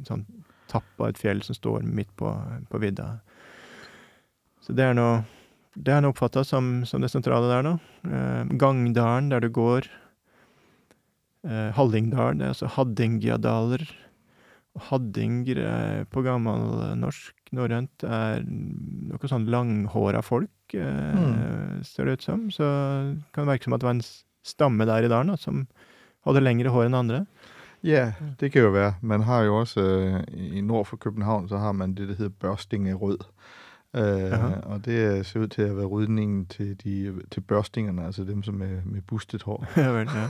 en sånn tapp av et fjell som står midt på, på vidda. Så det er noe det er oppfatta som, som, det sentrale der nå. Eh, Gangdalen, der du går. Eh, Hallingdalen, det er altså Haddingjadaler. Og Haddinger eh, på gammelnorsk, norrønt, er noe sånn langhåra folk, eh, mm. ser det ut som. Så det kan virke som at det var en stamme der i dalen som hadde lengre hår enn andre. Ja, det kan jo være. Man har jo også øh, i nord for København, så har man det, der hedder børstingerød. Øh, og det ser ud til at være rydningen til, de, til børstingerne, altså dem som er med bustet hår. ja vel, ja.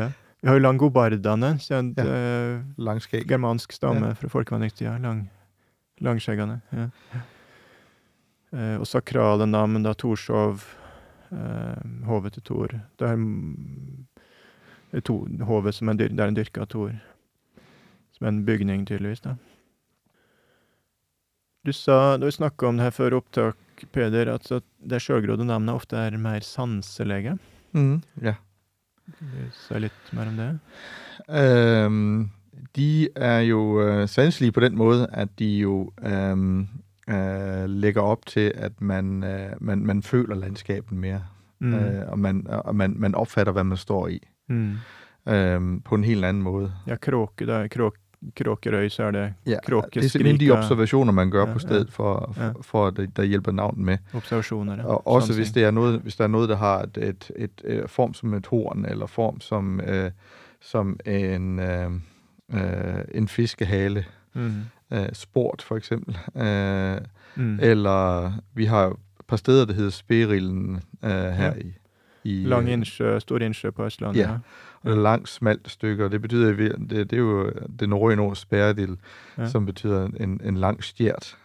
ja. Vi har jo langobardene, kjent ja. øh, Langskjegg. germansk stamme ja. fra folkevandringstida. Lang, langskjeggene. Ja. Eh, og sakrale navn, da Torshov, eh, hovet til Tor. Det er hovet som en, det er en dyrka tor. Som en bygning, tydeligvis, da. Du sa, da vi snakka om det her før opptak, Peder, at det sjølgrodde navnet ofte er mer sanselige. Mm, ja. Du sa litt mer om det? Um, de er jo uh, sanselige på den måte at de jo um, uh, legger opp til at man, uh, man, man føler landskapet mer. Mm. og man, og man, man oppfatter hva man står i. Mm. Um, på en helt annen måte. Ja, kråke, da, kråk, Kråkerøy, så er det ja. Det er simpelthen de observasjoner man gjør ja, på stedet for, for, for at der hjelper navnet med. Observasjoner, ja. Og også hvis det, er noe, hvis det er noe der har et, et, et, et, form som et horn, eller form som, uh, som en, uh, uh, en fiskehale. Mm. sport, for eksempel. Mm. Eller vi har et par steder, det heter Sperillen her i i, Lang innsjø, stor innsjø på Østlandet. Ja. ja. Langt, smalt stykke. Og det betyder det, det er jo det norrøne ord spærdild, ja. som betyder en, en lang stjert.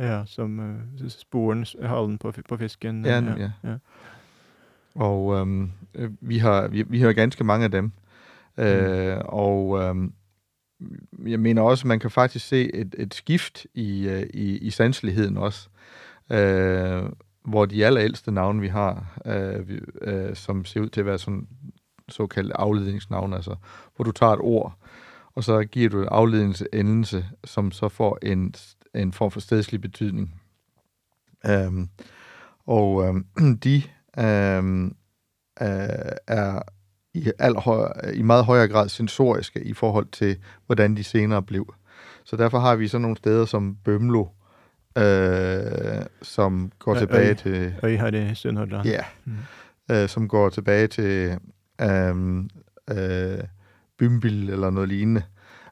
Ja, som uh, sporen, halen på, på fisken. Ja, ja. ja. Og um, vi, har, vi, vi har ganske mange af dem. Mm. Uh, og um, jeg mener også, man kan faktisk se et, et skift i, i, i sanseligheden også. Uh, hvor de allerældste navne, vi har, øh, øh, som ser ud til at være sådan såkaldte afledningsnavne, altså hvor du tager et ord, og så giver du en afledningsendelse, som så får en, en form for stedslig betydning. Øhm, og øhm, de øhm, øh, er i, højere, i meget højere grad sensoriske i forhold til, hvordan de senere blev. Så derfor har vi sådan nogle steder som Bømlo, øh, som går tilbage øj, til... Øj har det Sønderholder. Ja, mm. øh, som går tilbage til øh, øh, Bymbil eller noget lignende.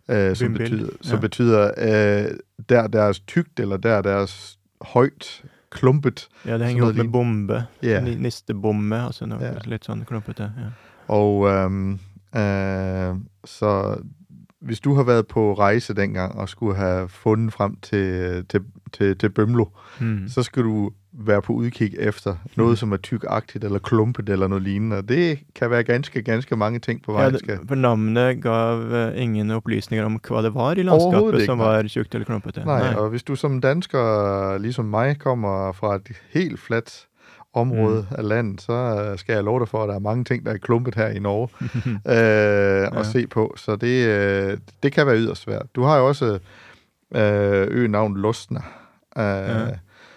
Øh, som betyder, ja. som betyder øh, der deres tygt, eller der deres højt, klumpet. Ja, det hænger op med bombe. Yeah. Nistebomme, altså noget ja. lidt sådan klumpet, ja. Og øhm, øh, så hvis du har været på rejse dengang og skulle have fundet frem til, til, til, til Bømlo, mm. så skal du være på udkig efter noget, mm. som er tykagtigt eller klumpet eller noget lignende. Og det kan være ganske, ganske mange ting på vejen. Ja, for navnet gav uh, ingen oplysninger om hvad det var i landskapet, som var tykt eller klumpet. Nej, Nej, og hvis du som dansker, ligesom mig, kommer fra et helt fladt område mm. af landet, så øh, skal jeg love dig for, at der er mange ting, der er klumpet her i Norge øh, ja. at se på. Så det, øh, det kan være yderst svært. Du har jo også øh, øgenavn Lustner, øh, ja.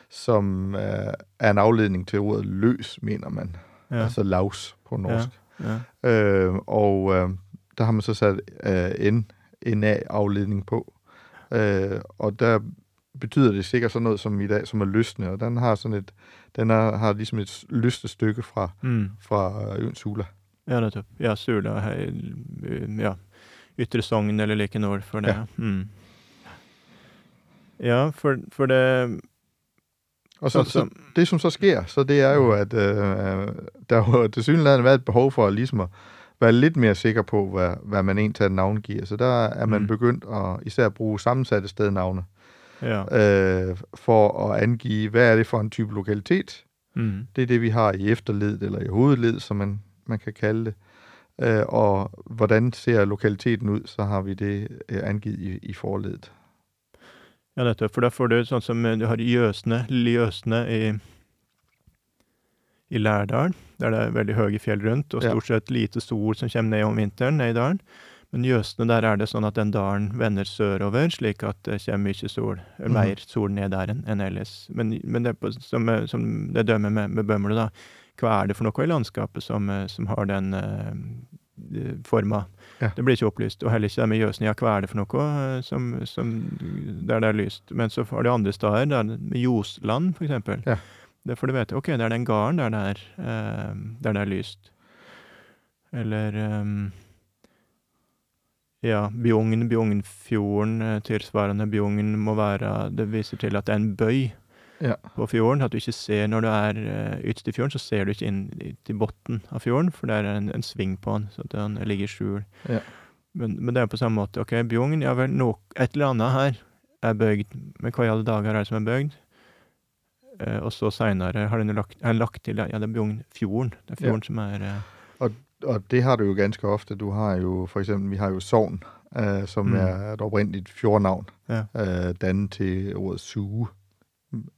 som øh, er en afledning til ordet løs, mener man. Ja. Altså laus på norsk. Ja. Ja. Øh, og øh, der har man så sat øh, en, en afledning på. Øh, og der betyder det sikkert sådan noget som i dag, som er løsne, og den har sådan et, den er, har ligesom et stykke fra, mm. fra øen Sula. Ja, nettopp. Ja, Sula her, ja, Ytre Sogn eller like nord for det. Ja. Mm. Ja, for, for det Og så, så det, som så sker, så det er jo, at øh, der har tilsyneladende været et behov for ligesom at være lidt mere sikker på, hvad, hvad man egentlig navngiver. Så der er man Mm. begyndt at især bruge sammensatte stednavne Ja. øh, for at angive, hvad er det for en type lokalitet. Mm. Det er det, vi har i efterledet, eller i hovedled, som man, man kan kalde det. Øh, og hvordan ser lokaliteten ud, så har vi det øh, angivet i, i forledet. Ja, nettopp. For da får du sånn som eh, du har Jøsne, lille Jøsne i, i Lærdal, der det er veldig høye fjell rundt, og stort sett lite sol som kommer ned om vinteren ned i dalen. Men Jøsne, der er det sånn at den dalen vender sørover, slik at det kommer mye sol, eller Mhm. mer sol ned der enn ellers. Men, men det på, som, eh, som det dømmer med, med Bømlo, da. Hva er det for noe i landskapet som, eh, som har den eh, forma? Ja. Det blir ikke opplyst. Og heller ikke det med Jøsne. Ja, hva er det for noe som, som, der det er lyst? Men så har du andre steder, der, med Ljosland for eksempel. Ja. Det får du vite ok, det er den gården der det er, eh, der det er lyst. Eller ehm, ja, Bjugn, Bjugnfjorden, eh, tilsvarende Bjugn må være Det viser til at det er en bøy Ja. på fjorden. At du ikke ser når du er ytst i fjorden, så ser du ikke inn til bunnen av fjorden, for det er en, en sving på den, så den ligger i skjul. Ja. Men, men det er på samme måte. Ok, Bjugn, ja vel, no, et eller annet her er bøygd. Men hva i alle dager er det som er bøygd? Eh, og så seinere har den lagt, lagt til ja, det er Bjugnfjorden. Det er Ja. fjorden som er eh, Og det har du jo ganske ofte. Du har jo for eksempel, vi har jo Sogn, øh, som Mm. er et oprindeligt fjordnavn, Ja. øh, dannet til ordet suge.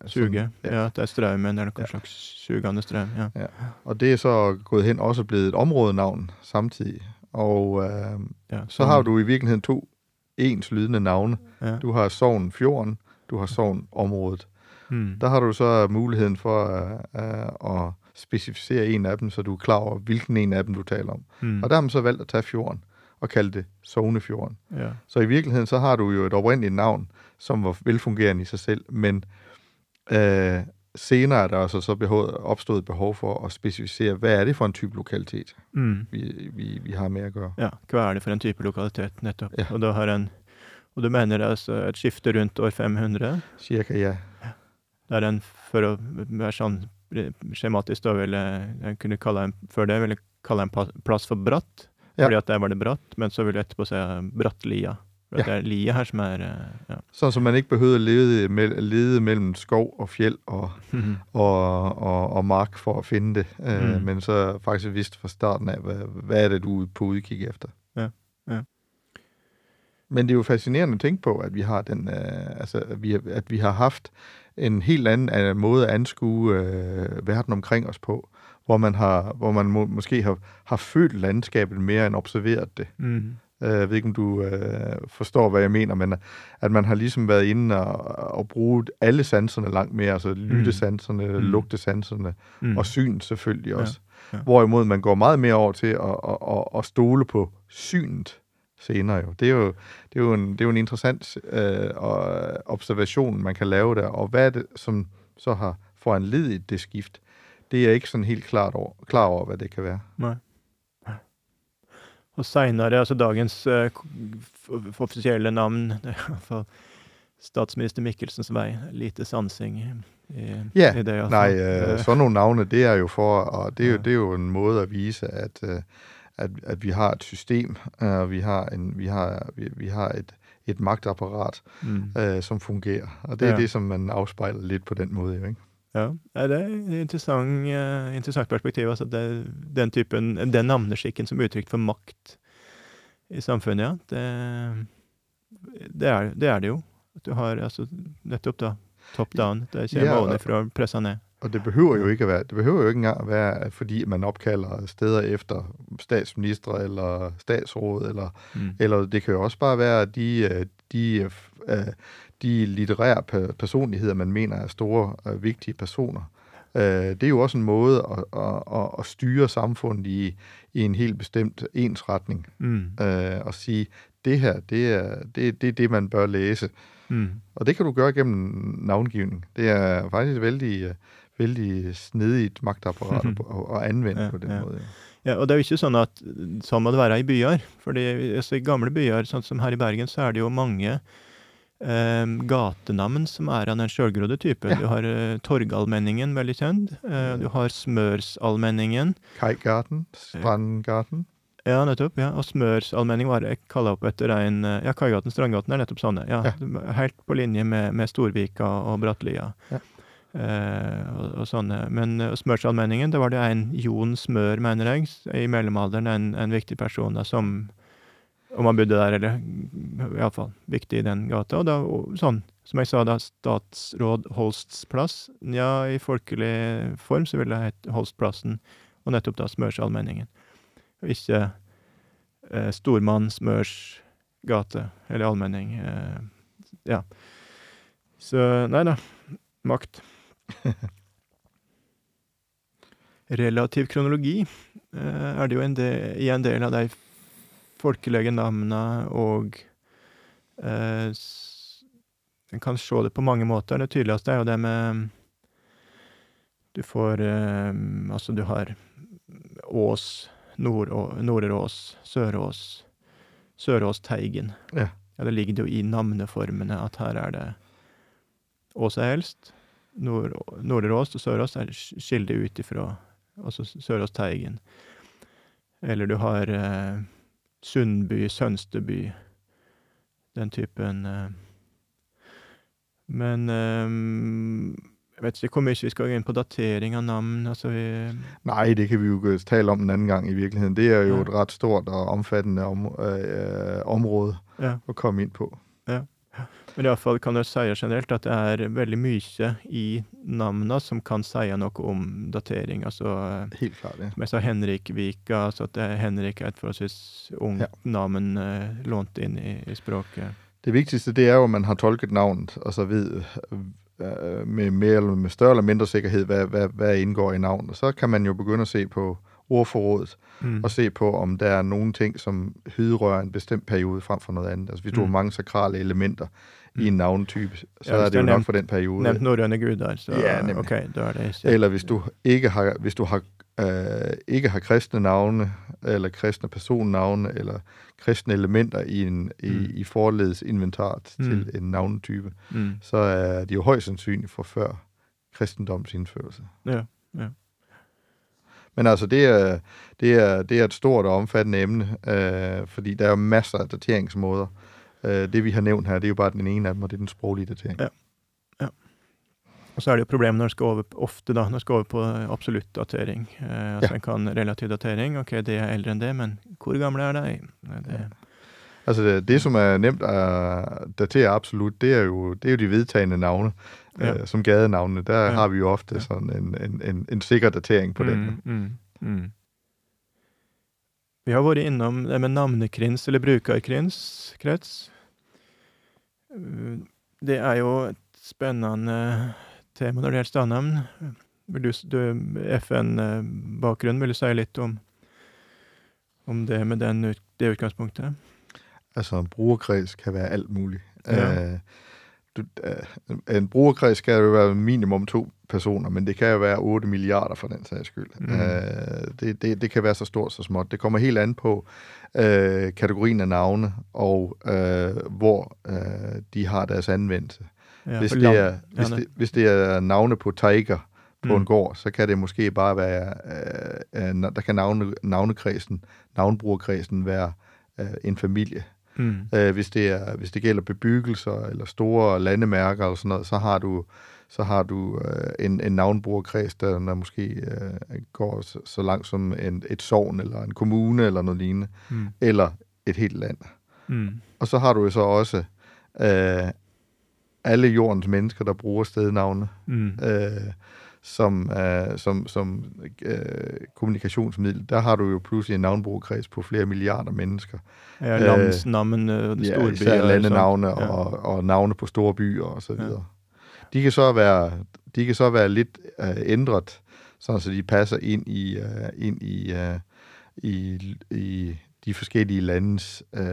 suge. Som- Ja. det er strømmen, eller Ja. slags sugende strøm. Ja. Og det er så gået hen også blevet et områdenavn samtidig. Og øh, Ja, så har du i virkeligheden to ens lydende navne. ja. Du har Sogn Fjorden, du har Sogn Området. Mm. Der har du så muligheden for øh, øh, at specificere en af dem, så du er klar over, hvilken en af dem du taler om. Mm. Og der har man så valgt at tage fjorden og kalde det Sognefjorden. ja. Så i virkeligheden så har du jo et oprindeligt navn, som var velfungerende i sig selv, men øh, senere er der altså så behov, opstået behov for at specificere, hvad er det for en type lokalitet, Mm. vi, vi, vi har med at gøre. ja. Hva er det for en type lokalitet, nettopp? Ja. Og da har en Og du mener det er altså et skifte rundt år 500? Cirka, ja. Der en, for å være sånn skjematisk, da ville jeg kunne kalle en, før det ville kalle en plass for bratt, Ja. fordi at der var det bratt, men så vil jeg etterpå si Brattlia. For Ja. det er lia her som er eh, ja. Sånn som man ikke behøvde lede, mellom lede mellem skov og fjell og, og, og, og mark for å finne det, øh, Mm. men så faktisk visste fra starten av hva, hva er det, du er på utkikk etter. Ja, ja. Men det er jo fascinerende å tenke på, at vi har den, øh, altså, at vi, at vi har haft en helt anden øh, måde at anskue øh, verden omkring os på, hvor man har, hvor man må, måske har, har følt landskabet mere end observeret det. Mm. Jeg ved ikke, om du øh, forstår, hvad jeg mener, men at man har ligesom været inde og, og brugt alle sanserne langt mere, altså lyttesanserne, Mm. mm. lugtesanserne Mm. og syn selvfølgelig Ja, også. ja. Hvorimod man går meget mere over til at, at, at, at stole på synet senere jo. Det er jo, det er jo, en, det er jo en interessant øh, observation, man kan lave der, og hvad er det, som så har foranledet det skift? Det er jeg ikke sådan helt klart over, klar over, hvad det kan være. Nei. Og seinere, altså dagens øh, offisielle navn, er statsminister Mikkelsens vei. Lite sansing i, i, Ja, i det, Altså. Nej, øh, sådan nogle navne, det er jo for, og det er, jo, det er jo en måde at vise, at, øh, at, at vi har et system, øh, og vi har, en, vi har, vi, vi har et, et magtapparat, Mm. øh, som fungerer. Og det er Ja. det, som man avspeiler litt på den måten. ikke? Ja, det er et interessant, uh, interessant perspektiv. Altså det, den typen, den navneskikken som uttrykk for makt i samfunnet, ja. Det, det, er, det er det jo. At du har altså nettopp da top down. Det kommer Ja, ovenifra og presser ned. Og det behøver jo ikke at være, det behøver jo ikke engang at være, fordi man opkalder steder efter statsminister eller statsråd, eller, Mm. eller det kan jo også bare være de, øh, de, øh, de litterære pe- personligheder, man mener er store, og vigtige personer. Øh, Det er jo også en måde at, at, at, styre samfundet i, i en helt bestemt ensretning. Mm. Øh, Og sige, det her, det er det, det, er det man bør læse. Mm. Og det kan du gøre gennem navngivning. Det er faktisk vældig, øh, snedig snedigt magtapparat at, at, at anvende Ja, på den ja. måten. Ja, og det er jo ikke sånn at sånn må det være i byer. fordi altså, I gamle byer, sånn som her i Bergen, så er det jo mange eh, gatenavn som er av den sjølgrodde typen. Ja. Du har eh, Torgallmenningen, veldig kjent. Eh, du har Smørsalmenningen. Kajgarten, Strandgarten. Ja, nettopp. ja. Og Smørsallmenning var kalla opp etter en Ja, Kaigaten, Strandgaten er nettopp sånne. Ja, Helt på linje med, med Storvika og Brattlia. Ja. Eh, og, og sånne. Men uh, Smørsalmenningen, da var det en Jon Smør, mener jeg, i mellomalderen, en, en viktig person da, som Om han bodde der, eller iallfall viktig i den gata. Og da, og, sånn, som jeg sa, da statsråd Holsts plass. Ja, i folkelig form så ville det hett Holstplassen, og nettopp da Smørsalmenningen. Og ikke eh, Stormann Smørs gate, eller allmenning. Eh, ja. Så nei da. Makt. Relativ kronologi eh, er det jo en del, i en del av de folkelige navna og eh, En kan se det på mange måter. Det tydeligste er jo det med Du får eh, Altså, du har Ås, Nord- Norderås, Sørås, Søråsteigen. Ja. Ja, det ligger jo i navneformene at her er det Ås er eldst, Nord, Norderås og Sørås er skilde ut ifra altså Søråsteigen. Eller du har eh, Sundby, Sønsteby, den typen eh. Men eh, jeg vet ikke hvor mye vi skal gå inn på datering av navn. Altså vi Nei, det kan vi jo tale om en annen gang i virkeligheten. Det er jo Ja. et rett stort og omfattende om, øh, område Ja. å komme inn på. Men iallfall kan jeg si generelt at det er veldig mye i navnene som kan si noe om datering. Altså eh, Helt klart, ja. som jeg sa, Henrikvika, altså at er Henrik er et forholdsvis ungt Ja. navn eh, lånt inn i, i språket. Det viktigste det er jo, at man har tolket navnet, og så vet med med større eller mindre sikkerhet hva, hvad, hvad indgår i navnet. Så kan man jo begynne å se på ordforrådet, Mm. og se på, om der er nogle ting, som hydrører en bestemt periode frem for noget andet. Altså hvis du Mm. har mange sakrale elementer i en navnetype, så Ja, er det det jo nok for den periode. Nemt norrøne guder, så Ja, nemlig. OK, da er det ikke Eller hvis du ikke har, hvis du har, øh, ikke har kristne navne, eller kristne personnavne, eller kristne elementer i, en, i, Mm. i forledets inventar Mm. til en navnetype, mm. så er de jo højst sandsynligt for før kristendoms indførelse. Ja, Ja. Men altså, det er, det er, det er et stort og omfattende emne, øh, fordi der er jo masser af dateringsmåder. Øh, det vi har nævnt her, det er jo bare den ene af dem, og det er den sproglige datering. Ja. Og så er det jo problemet når en skal over ofte da, når en skal over på absolutt datering. Eh, altså Ja. En kan relativ datering. OK, det er eldre enn det, men hvor gamle er de? Det... Det, Altså det, det, som er nemt at datere absolut, det er jo, det er jo de vedtagende navne, Ja. øh, som gadenavnene. Der Ja. har vi jo ofte Ja. sådan en, en, en, en sikker datering på den. Mm, mm, mm. Vi har vært innom det med navnekrins eller brukerkrins. Krets. Det er jo et spennende tema når det gjelder stadnavn. Vil du, du FN-bakgrunnen, vil du si litt om, om det med den, det utgangspunktet? Altså en brugerkreds kan være alt mulig. Ja. Øh, du, øh, en brugerkreds skal jo være minimum to personer, men det kan jo være 8 milliarder for den sags skyld. Mm. Mm. Øh, det, det, det kan være så stort så småt. Det kommer helt an på øh, kategorien af navne, og øh, hvor øh, de har deres anvendelse. Ja, hvis, det er, hvis, det, hvis det er navne på tiger på Mm. en gård, så kan det måske bare være, øh, øh, der kan navne, navnekredsen, navnbrugerkredsen være øh, en familie. Mm. Øh, hvis, det er, hvis det gælder bebyggelser eller store landemærker eller sådan noget, så har du, så har du øh, en, en navnbrugerkreds, der, der måske øh, går så, så langt som en, et sovn eller en kommune eller noget lignende, Mm. eller et helt land. Mm. Og så har du jo så også øh, alle jordens mennesker, der bruger stednavne Mm. øh, som, øh, som, som øh, kommunikationsmiddel. Der har du jo pludselig en navnbrugerkreds på flere milliarder mennesker. Ja, Øh, navn, øh, Ja, storbyer især og landenavne sånt. Ja. og, og navne på store byer og så Ja. videre. De kan så være, de kan så være lidt øh, ændret, sådan så de passer ind i, øh, ind i, øh, i, i de forskellige landes øh,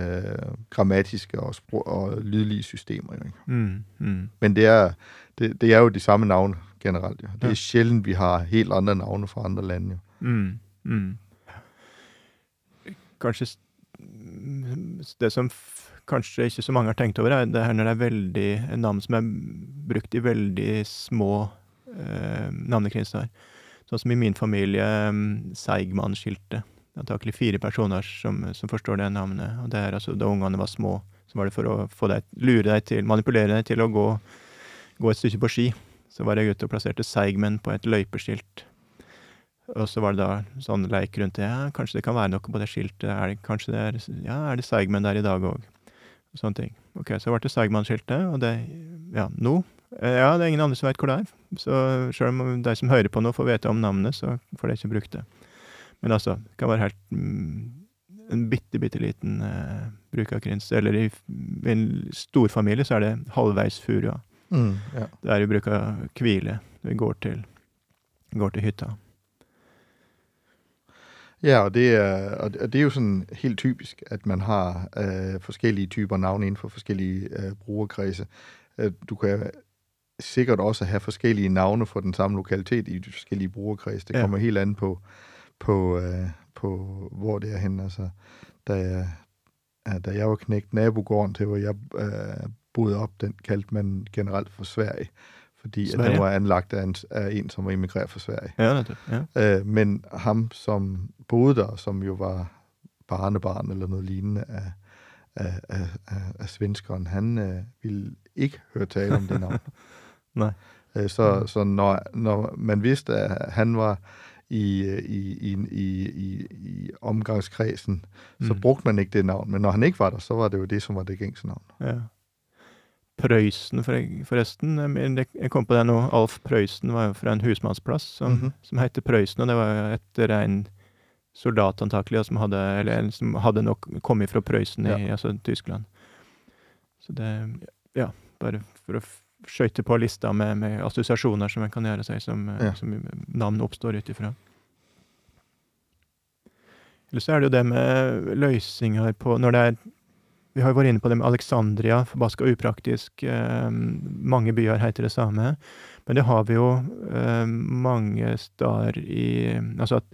grammatiske og, sprog, og lydlige systemer. Ikke? Mm. Mm. Men det er, det, det er jo de samme navne generelt. Jo. Det Ja. er sjældent, vi har helt andre navne fra andre lande. Jo. Mm. Mm. kanskje Det som f kanskje ikke så mange har tenkt over, er det her når det er veldig navn som er brukt i veldig små eh, navnekrinser. Sånn som i min familie, mm, Seigmann-skiltet. Antakelig fire personer som, som forstår det navnet. Og det er altså da ungene var små. Så var det for å få deg, lure deg til, manipulere deg til å gå, gå et stykke på ski. Så var jeg ute og plasserte Seigmen på et løypeskilt. Og så var det da sånn leik rundt det. Ja, kanskje det kan være noe på det skiltet. Er det, kanskje det er Ja, er det Seigmen der i dag òg? Sånne ting. Ok, så ble det Seigmann-skiltet, og det Ja, nå? Eh, Ja, det er ingen andre som vet hvor det er. Så sjøl om de som hører på nå, får vite om navnet, så får de ikke brukt det. Men altså, det kan være helt mm, en bitte, bitte liten eh, bruk av krins. Eller i, i en storfamilie så er det halvveis furua. Mm, ja. Det er i bruk av hvile. Vi går til, går til hytta. Ja, og det, er, og det- er jo sånn helt typisk, at man har uh, forskellige typer navn inden for forskellige brukerkretser. brugerkredse. Øh, du kan sikkert også ha forskellige navne for den samme lokalitet i de forskellige brukerkretser. Det Ja. kommer helt an på, på, uh, på hvor det er henne. Altså, da, jeg, da jeg var knekt nabogården til, hvor jeg øh, boede op, den kaldte man generelt for Sverige. Fordi at den var anlagt af en, af en, som var immigreret fra Sverige. Ja, det, Ja. Øh, men ham, som boede der, som jo var barnebarn eller noget lignende af, af, af, af, af svenskeren, han øh, ville ikke høre tale om det navn. Nej. Øh, så så når, når man vidste, at han var i, øh, i, i, i, i, i omgangskredsen, så Mm. brugte man ikke det navn. Men når han ikke var der, så var det jo det, som var det gængse navn. Ja. Prøysen, for, forresten. jeg kom på det nå. Alf Prøysen var jo fra en husmannsplass som, Mhm. som heter Prøysen, og det var jo etter en soldat antakelig, som hadde, eller som hadde nok kommet fra Prøysen i altså Tyskland. Så det Ja, bare for å skøyte på lista med, med assosiasjoner som en kan gjøre seg, som, Ja. som navn oppstår ut ifra. Eller så er det jo det med løsninger på Når det er Vi har jo vært inne på det med Alexandria, forbaska upraktisk. Eh, mange byer heter det samme. Men det har vi jo eh, mange steder i Altså at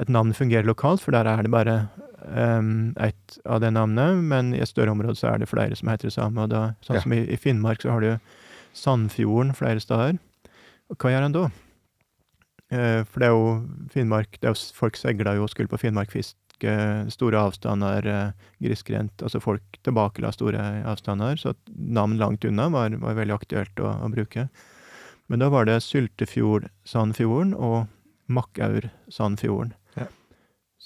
et navn fungerer lokalt, for der er det bare eh, ett av det navnet, men i et større område så er det flere som heter det samme. Og da, sånn Ja. som i, i Finnmark så har du Sandfjorden flere steder. Og hva gjør en da? Eh, for det er jo Finnmark det er jo, Folk seiler jo og skulle på Finnmarkfiske, store avstander, eh, grisgrendt. Altså folk tilbakela store avstander, så at navn langt unna var, var veldig aktuelt å, å bruke. Men da var det Syltefjord-Sandfjorden og Makkaur-Sandfjorden. Ja.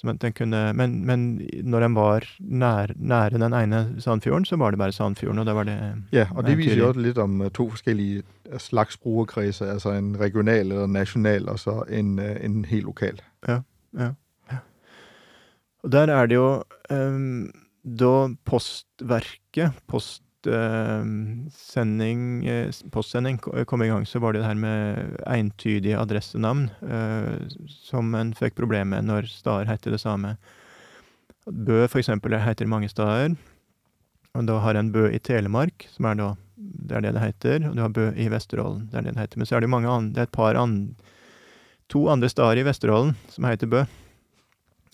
Men, kunne, men, men når den var nær, nære den ene Sandfjorden, så var det bare Sandfjorden, og da var det Ja, og det viser jo litt om øh, to forskellige øh, slags brugerkredse, altså en regional eller nasjonal, og så en, en helt lokal. Og der er det jo ehm, Da Postverket, postsending eh, postsending kom i gang, så var det det her med entydige adressenavn, eh, som en fikk problemer med når steder heter det samme. Bø, for eksempel, heter mange steder. Og da har en Bø i Telemark, som er da det er det det heter, og du har Bø i Vesterålen, det er det det heter. Men så er det mange andre, det er et par andre To andre steder i Vesterålen som heter Bø.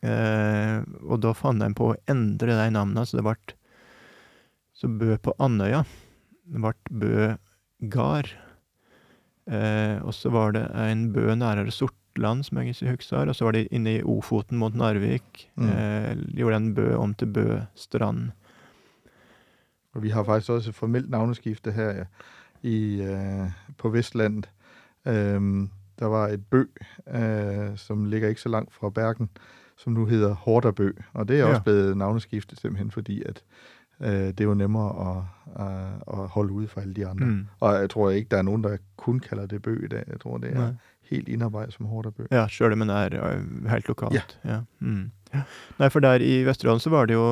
Eh, og da fant de på å endre de navnene, så det ble Så Bø på Andøya ble Bø gard. Eh, og så var det en Bø nærere Sortland, som jeg ikke husker, og så var det inne i Ofoten mot Narvik. Mm. Eh, gjorde en Bø om til Bø strand. Og vi har faktisk også et formelt navneskifte her ja, i, øh, på Vestlandet. Øhm, der var et bø, øh, som ligger ikke så langt fra Bergen, som nu hedder Horderbø. Og det er Ja. også blevet navneskiftet simpelthen, fordi at øh, det er jo nemmere at, at, at holde ude for alle de andre. Mm. Og jeg tror ikke, der er nogen, der kun kalder det bø i dag. Jeg tror, det er Nei. helt indarbejdet som Horderbø. Ja, sjøl om det er eh, helt lokalt. Ja. Mm. ja. Nei, for der i Vesterålen så var det jo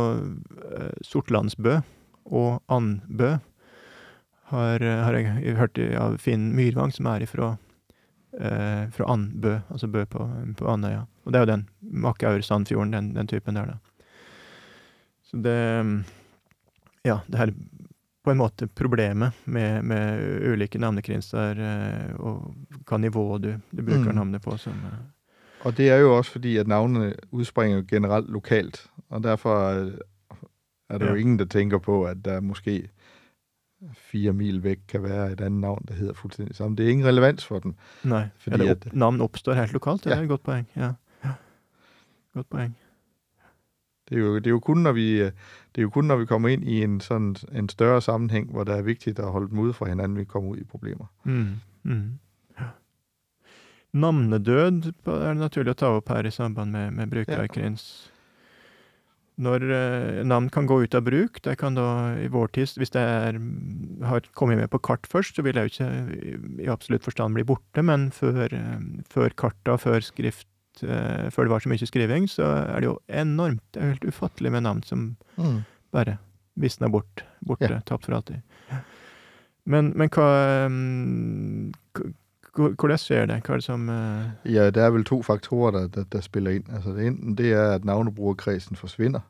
eh, Sortlandsbø og Andbø. Har, har jeg hørt av Finn Myrvang, som er ifra eh, fra Andbø, altså Bø på, på Andøya. Og det er jo den Makkaur-Sandfjorden, den, den typen der, da. Så det Ja, det her på en måte problemet med, med ulike navnekrinser eh, og hva nivå du, du bruker Mm. navnet på som eh, Og det er jo også fordi, at navnene udspringer generelt lokalt, og derfor er det ja. jo ingen, der tenker på, at der måske fire mil vekk kan være et annet navn, der hedder fuldstændig samme. Det er ingen relevans for den. Nej, fordi eller det, at, navn oppstår helt lokalt, det ja. er et godt poeng. Ja. Godt poeng. Det er, jo, det er jo kun, når vi, det er jo kun, når vi kommer ind i en, sådan, en større sammenhæng, hvor det er vigtigt at holde dem ude fra hinanden, vi kommer ud i problemer. Mm. Mm. Ja. Navnedød er det naturligt at ta op her i samband med, med brukerkrins. Ja når eh, navn kan gå ut av bruk. Det kan da i vår tid, hvis det er, har kommet med på kart først, så vil det jo ikke i absolutt forstand bli borte, men før, eh, før karta, før skrift, eh, før det var så mye skriving, så er det jo enormt. Det er helt ufattelig med navn som mm. bare visner bort, borte, yeah. tapt for alltid. Men, men hva um, hvordan skjer det? Hva er det som uh... Ja, det er vel to faktorer, der, der, der spiller inn. Altså, det enten det er, at navnebrukerkretsen forsvinner,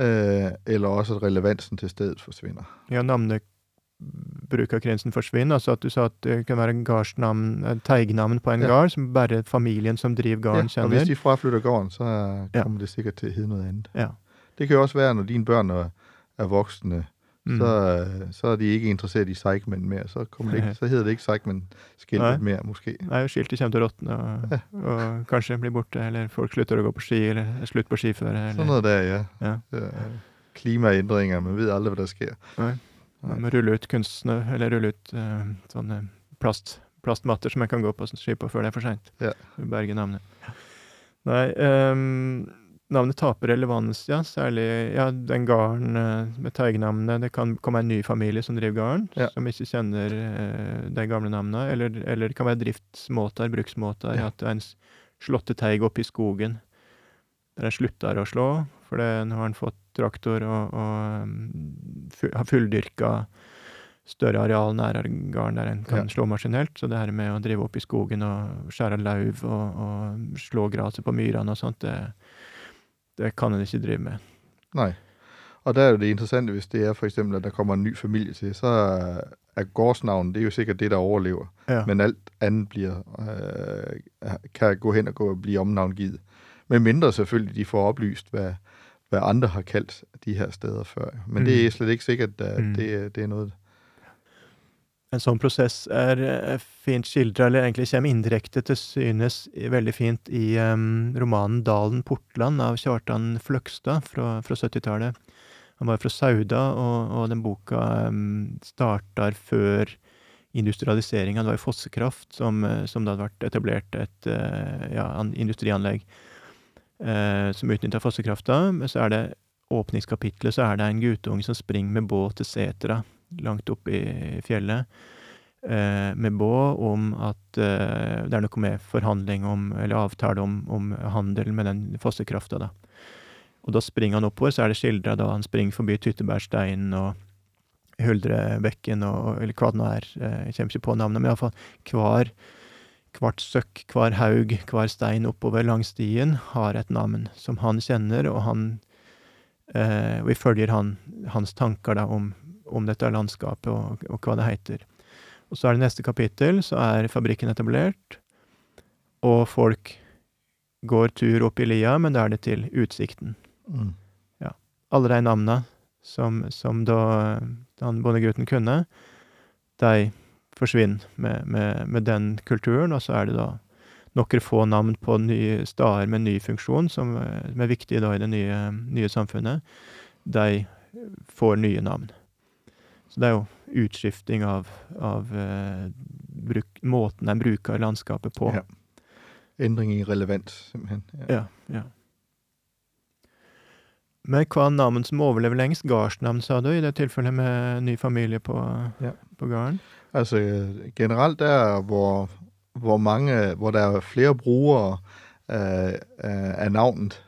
uh, eller også at relevansen til stedet forsvinner. Ja, navnebrukerkredsen forsvinner. Altså at du sa at det kan være gardsnavn, teignavn på en ja. gard, som bare familien som driver gården ja, kjenner. og hvis de fraflytter gården, så kommer ja. det sikkert til å hete noe annet. Ja. Det kan jo også være, når dine børn er, er voksne, mm. så, så er de ikke interessert i Seigman mer. Så, det ikke, så hedder det ikke Seigman-skiltet mer, måske. Nei, skiltet kommer til å råtne og, ja. og, kanskje blir borte, eller folk slutter å gå på ski, eller er slutt på skiføre. Sånn er det, ja. ja. Klimaændringer, man vet aldri hva der sker. Nei. Man rulle ut kunstsnø, eller rulle ut uh, sånne plast, plastmatter som man kan gå på ski på før det er for seint. Ja. Berge navnet. Nei, um, navnet taper relevans, ja. Særlig ja, den gården eh, med teignavnet. Det kan komme en ny familie som driver gården, ja. som ikke kjenner uh, de gamle navnene. Eller, eller, det kan være driftsmåter, bruksmåter. Ja. At en slåtte teig oppe i skogen der jeg slutter å slå, for nå har han fått traktor og, og um, har fulldyrka større areal nær gården der en kan ja. slå maskinelt. Så det her med å drive opp i skogen og skjære lauv og, og slå gresset på myrene og sånt, det, det kan en ikke drive med. Nei. Og der er jo det interessante, hvis det er for eksempel, at der kommer en ny familie til, så er gårdsnavnet, det er jo sikkert det, der overlever. Ja. Men alt andet blir, øh, kan gå hen og gå og blive omnavngivet. Men mindre selvfølgelig, de får oplyst, hvad, hvad andre har kaldt de her steder før. Men mm. det er slet ikke sikkert, at mm. det, det er noget, en sånn prosess er fint skildra, eller egentlig kommer indirekte til synes veldig fint i um, romanen 'Dalen Portland' av Kjartan Fløgstad fra, fra 70-tallet. Han var fra Sauda, og, og den boka um, starter før industrialiseringa. Det var i Fossekraft som, som det hadde vært etablert et uh, ja, industrianlegg som utnytta fossekrafta. Men så er det åpningskapitlet så er det en guttunge som springer med båt til setra langt oppe i fjellet eh, med Bå om at eh, det er noe med forhandling om, eller avtale om, om handel med den fossekrafta, da. Og da springer han oppover, så er det skildra da han springer forbi Tyttebærsteinen og Huldrebekken og eller hva det nå er, eh, jeg kommer ikke på navnet, men iallfall hver hvert søkk, hver haug, hver stein oppover langs stien har et navn som han kjenner, og han eh, vi følger han, hans tanker da om om dette landskapet og, og, hva det heter. Og så er det neste kapittel, så er fabrikken etablert, og folk går tur opp i lia, men da er det til utsikten. Mm. Ja. Alle de navna som, som da den bondegutten kunne, de forsvinner med, med, med, den kulturen, og så er det da noen få navn på nye steder med ny funksjon, som, som er viktige da i det nye, nye samfunnet. De får nye navn. Så det er jo utskifting av, av uh, bruk, måten en bruker landskapet på. Ja. Endring i relevans, simpelthen. Ja. ja, ja. Men hva navn som overlever lengst? Gardsnavn, sa du, i det tilfellet med ny familie på, ja. på gården? Altså generelt der, hvor, hvor mange, hvor der er flere brugere øh, af navnet,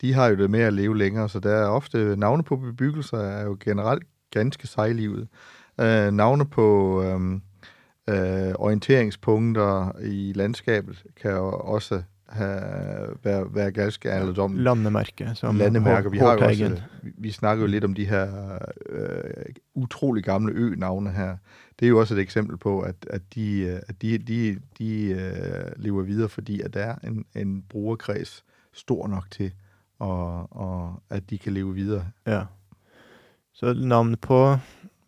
de har jo det med at leve længere, så der er ofte navne på bebyggelser er jo generelt ganske sejlivet. Øh, navne på øh, øh, orienteringspunkter i landskabet kan jo også have, være, være ganske alderdommeligt. Landemærke. som Landemærke. Vi, har jo også, vi, vi snakker jo lidt om de her øh, utrolig gamle ø-navne her. Det er jo også et eksempel på, at, at de, øh, at de, de, de øh, lever videre, fordi at der er en, en brugerkreds stor nok til, og, og at de kan leve videre. Ja. Så navn på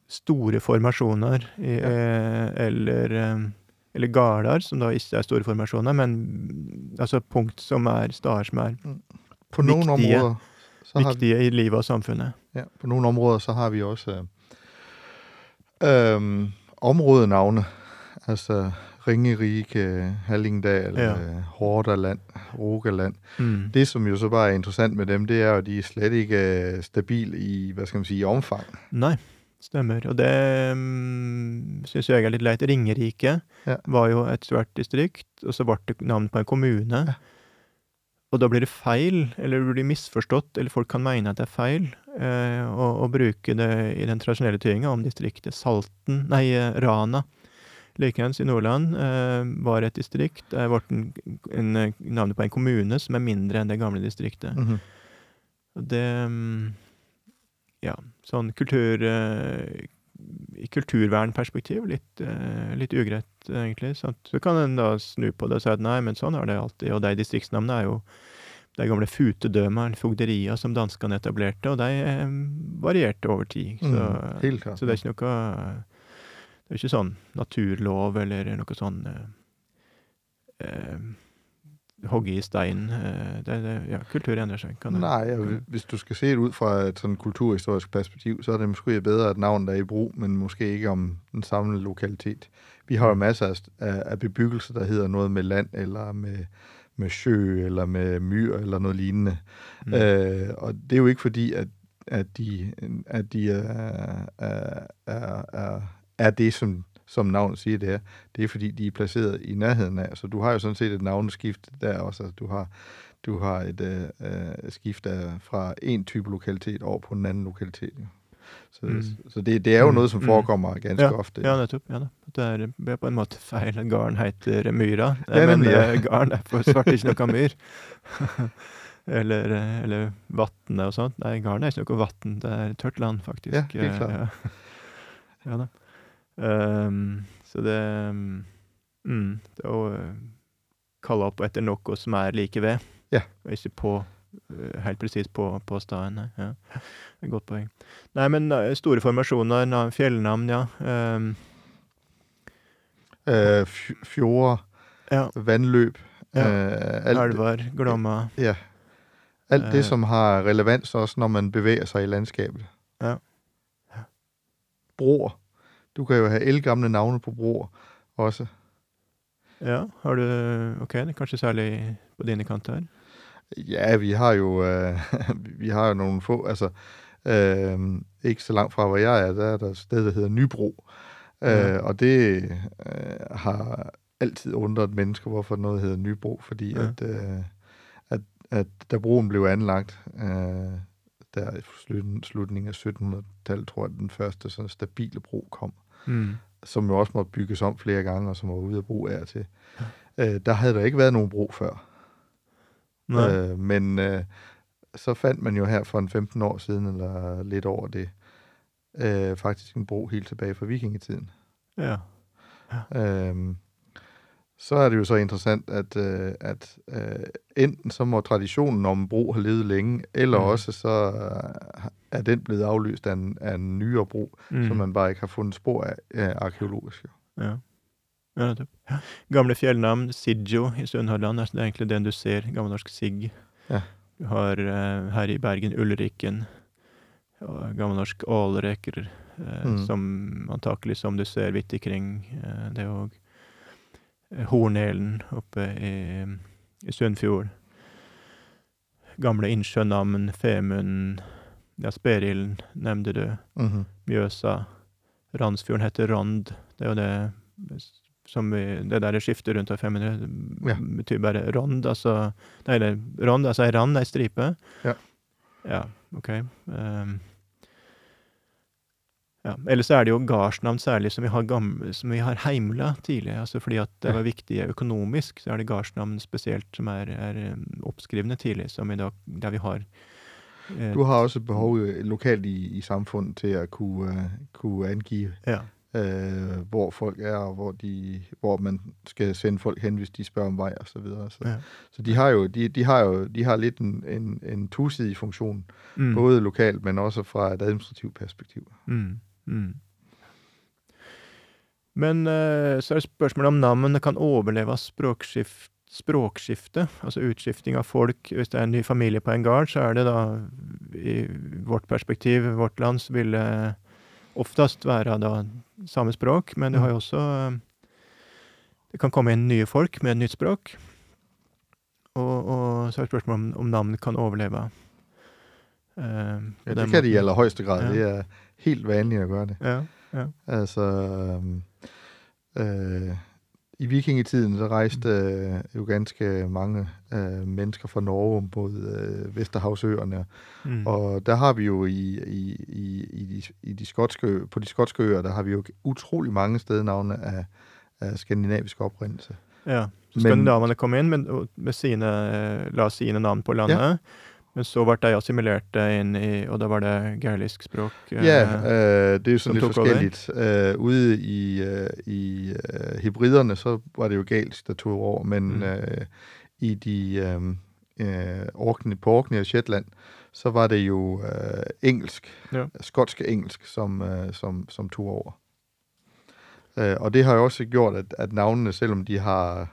store formasjoner, i, Ja. eh, eller, eller gårder, som da ikke er store formasjoner, men altså punkt som er stader som er På noen viktige, områder, så har vi, viktige i livet og samfunnet. ja, på noen områder, så har vi også øh, øh, områdenavne, altså Ringerike, Hallingdal, Ja. ja. Hordaland, Rogaland. Mm. Det, som jo så bare er interessant med dem, det er jo, at de er slet ikke er stabile i, hva skal man si, i omfang. Nei, stemmer. Og det um, syns jeg er litt leit. Ringerike Ja. var jo et svært distrikt, og så ble det navn på en kommune. Og da blir det feil, eller det blir misforstått, eller folk kan mene at det er feil, eh, å, å bruke det i den tradisjonelle tyinga om distriktet Salten, nei, eh, Rana. Likeens i Nordland eh, var et distrikt. Det ble navnet på en kommune som er mindre enn det gamle distriktet. Det mm, Ja, sånn kultur eh, I kulturvernperspektiv litt, eh, litt ugreit, egentlig. Sant? Så kan en da snu på det og si at nei, men sånn er det alltid. Og de distriktsnavnene er jo de gamle futedømene, fogderia, som danskene etablerte, og de eh, varierte over tid. Så, Mm, helt ja. så det er ikke noe Det er ikke sånn naturlov eller noe sånn eh, eh, Hogge i stein. Eh, det, det, ja, kultur endrer seg. Kan det- Nej, og hvis du skal se det ud fra et sådan kulturhistorisk perspektiv, så er det måske bedre at navnet er i brug, men måske ikke om den samme lokalitet. Vi har jo masser af, af bebyggelse, der hedder noget med land, eller med, med sjø, eller med myr, eller noget lignende. Mm. Øh, og det er jo ikke fordi, at, at de, at de er, er, er, er det, som, som navnet siger, det er. Det er fordi, de er placeret i nærheden af. Så du har jo sådan set et navneskift der også. Altså, du har, du har et øh, øh, skift af, fra en type lokalitet over på en anden lokalitet. Jo. Så, Mm. så det, det er jo Mm, noget, som mm. forekommer ganske ofte. Ja, nettopp. ja. Det er, på en måte feil. garn heter Myra, Ja, men ja. eh, garn er for svart ikke noe myr. eller, eh, eller vatnet og sånt. Nei, garn er ikke noe vann, det er tørt land, faktisk. Ja, helt Eh, klart. Ja, ja da. Ehm, så det mm, Det å eh, kalle opp etter noe som er like ved, yeah. og ikke på eh, helt presis på, på staden. Ja. Godt poeng. Nei, men eh, store formasjoner, na- fjellnavn, ja. Um. Øh, fj- fjorde, ja. vennløp Ja. alt, Elver, Glomma. Ja. Alt det det, som har relevans også, når man beveger seg i landskapet. Ja. Ja. Broer. Du kan jo ha eldgamle navne på broer også. Ja, har du Ok, kanskje særlig på dine kanter? Ja, vi har jo, øh, vi har jo noen få, altså øh, ikke så langt fra, hvor jeg er, der er der et sted, som heter Nybro. Ja. Øh, og det øh, har altid undret mennesker, hvorfor noe heter Nybro, fordi Ja. ja. at, øh, at, at da broen ble anlagt, der i slutningen, av 1700-tallet, tror jeg, den første sånn stabile bro kom, Mm. som jo også måtte bygges om flere gange, og som var ude af brug af til. Øh, der havde der ikke været nogen bro før. Nei. Øh, men øh, så fandt man jo her for en 15 år siden, eller lidt over det, øh, faktisk en bro helt tilbage fra vikingetiden. Ja. Øhm, så er det jo så interessant, at, øh, at øh, enten så må traditionen om bro have levet længe, eller Mm. også så øh, er den blevet afløst af en, af en nyere bro, Mm. som man bare ikke har fundet spor af øh, arkeologisk. Ja. Ja. Ja. Gamle fjellnavn, Sidjo i Sunnhordland, er det er egentlig den du ser, gammelnorsk sigg. Ja. Du har eh, her i Bergen Ulrikken, og gammelnorsk Ålreker, eh, Mm. som antakelig som du ser vidt ikring. Det òg Hornelen oppe i, i Sunnfjord. Gamle innsjønavn, Femund, ja, Sperilden nevnte du. Mm-hmm. Mjøsa. Randsfjorden heter Rand. Det er jo det som vi, Det der skiftet rundt av 500 Ja. betyr bare rond, altså Nei, det rond, altså ei rand, ei stripe. Ja. Ja, OK. Um, Ja. Eller så er det jo gardsnavn særlig som vi har, gamle, som vi har heimla tidlig. altså Fordi at det var viktig økonomisk, så er det gardsnavn spesielt som er, er um, oppskrivne tidlig, som i dag, der vi har eh, Du har også behov lokalt i, i samfunnet til å kunne, kunne angive, Ja. øh, hvor folk er, og hvor, de, hvor man skal sende folk hen, hvis de spør om vei osv. så videre. Så, Ja. så de har jo de, de har jo de har litt en, en, en tosidig funksjon, Mm. både lokalt, men også fra et administrativt perspektiv. Mm. Mm. Men eh, så er det spørsmålet om navnet kan overleve språkskift, språkskifte, altså utskifting av folk. Hvis det er en ny familie på en gard, så er det da, i vårt perspektiv, vårt land, så vil det oftest være da samme språk, men du har jo også eh, Det kan komme inn nye folk med et nytt språk. Og, og så er det spørsmålet om, om navnet kan overleve. Uh, Ja, den det gjelder højeste grad. Ja. Helt vanligt at gøre det. Ja, ja. Altså, øh, i vikingetiden, så rejste øh, jo ganske mange øh, mennesker fra Norge mod øh, Vesterhavsøerne. Mm. Og der har vi jo i, i, i, i, de, i de skotske, på de skotske øer, der har vi jo utrolig mange stednavne af, af skandinavisk oprindelse. Ja, så skandinavene kom inn med, med sine, eh, la sine navn på landet. Men så ble de assimilerte inn i Og da var det gælisk språk. eh, Ja, øh, det er jo sånn litt forskjellig. Uh. Øh, ude i, uh, i uh, hebriderne, så var det jo galt, der tog over, men Mm. i de Orkney, på Orkney og Shetland, så var det jo engelsk, Ja. skotsk engelsk, som, som, som tog over. Og det har jo også gjort, at, at navnene, selvom de har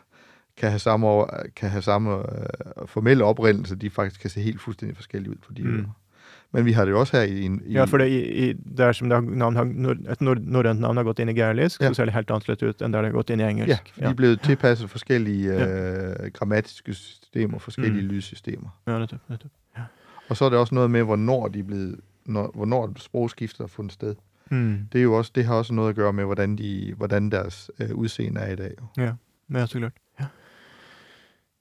kan have samme, over, kan have samme øh, formelle oprindelse, de faktisk kan se helt fuldstændig forskellige ud på de Mm. øer. Men vi har det jo også her i... en- i Ja, for det, i, i, der som det har, navn har, nord, et nord, norrønt navn har gått inn i gærlisk, Ja. så ser det helt annerledes ut enn der det har gått inn i engelsk. Ja, for de er blevet tilpasset forskellige øh, grammatiske systemer, forskellige Mm. lydsystemer. ja nettopp. nettopp. Og så er det også noget med, hvornår de er blevet, når, hvornår sprogskiftet har fundet sted. Mm. Det, er jo også, det har også noget at gøre med, hvordan, de, hvordan deres øh, udseende er i dag. jo. Ja, ja, så klart.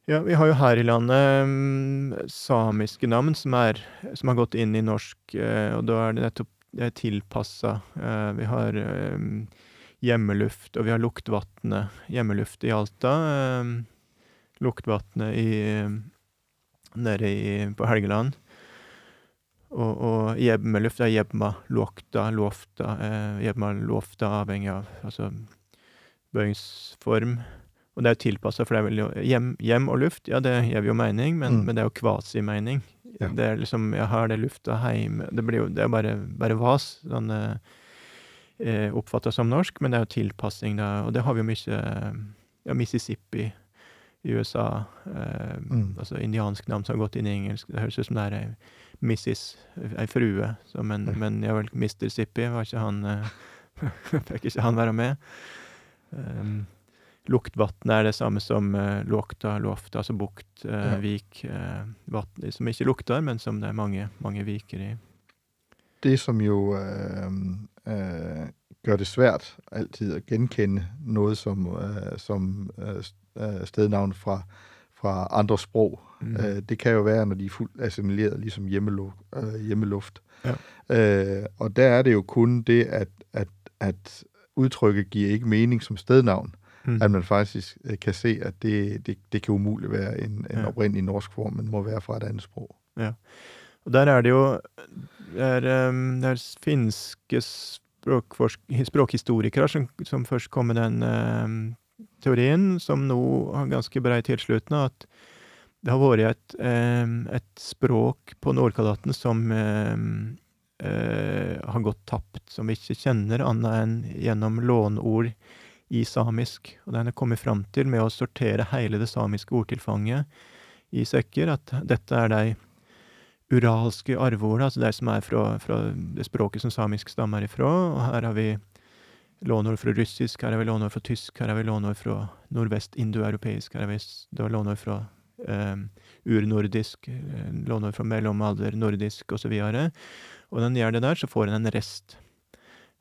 Ja. vi har jo her i landet mm, samiske navn som, er, som har gått inn i norsk, eh, og da er det nettopp tilpassa. Eh, vi har eh, Hjemmeluft, og vi har Luktvatnet. Hjemmeluft i Alta. Luktvatnet i, nede i, på Helgeland. Og, og Hjemmeluft er Jebma Lofta. Jebma avhengig av altså, bøyingsform. Og det er jo tilpassa, for det er vel hjem, hjem og luft, ja, det gir jo mening, men, Mm. men det er jo kvasimening. Ja. Det er liksom Jeg har det lufta heime Det blir jo det er bare, bare vas, sånn eh, eh, oppfatta som norsk, men det er jo tilpassing, da, og det har vi jo mye Ja, Mississippi i USA, eh, Mm. altså indiansk navn som har gått inn i engelsk. Det høres ut som det er ei Mrs., ei frue, så, men, Ja. men ja vel, Mr. Sippi, var ikke han eh, Fikk ikke han være med? Um, Luktvatn er det samme som uh, låkta, lofta, altså bukt, uh, Ja. vik, uh, vatn som ikke lukter, men som det er mange, mange viker i. Det, som jo gjør det svært alltid å genkende noe som, som stednavn fra, fra andre sprog, Mm. Det kan jo være, når de er fullt assimileret, liksom hjemmeluft. Øh, hjemmeluft. Ja. Og der er det jo kun det, at, at, at uttrykket gir ikke mening som stednavn, Mm. at man faktisk øh, kan se, at det, det, det kan umulig være en, en Ja. opprinnelig norsk form, men må være fra et annet språk. Ja. Og der er det jo det er, um, det er finske språkhistorikere som, som først kom med den um, teorien, som nå har ganske brei tilslutning, at det har vært et, um, et språk på Nordkalotten som eh, har gått tapt, som vi ikke kjenner annet enn gjennom låneord i samisk. Og den er kommet fram til med å sortere hele det samiske ordtilfanget i sekker, at dette er de uralske arveordene, altså de som er fra, fra det språket som samisk stammer ifra. Og her har vi lånord fra russisk, her har vi lånord fra tysk, her har vi lånord fra nordvest-indoeuropeisk, her har vi lånord fra eh, urnordisk, lånord fra mellomalder, nordisk osv. Og, og den gjør det der, så får den en rest.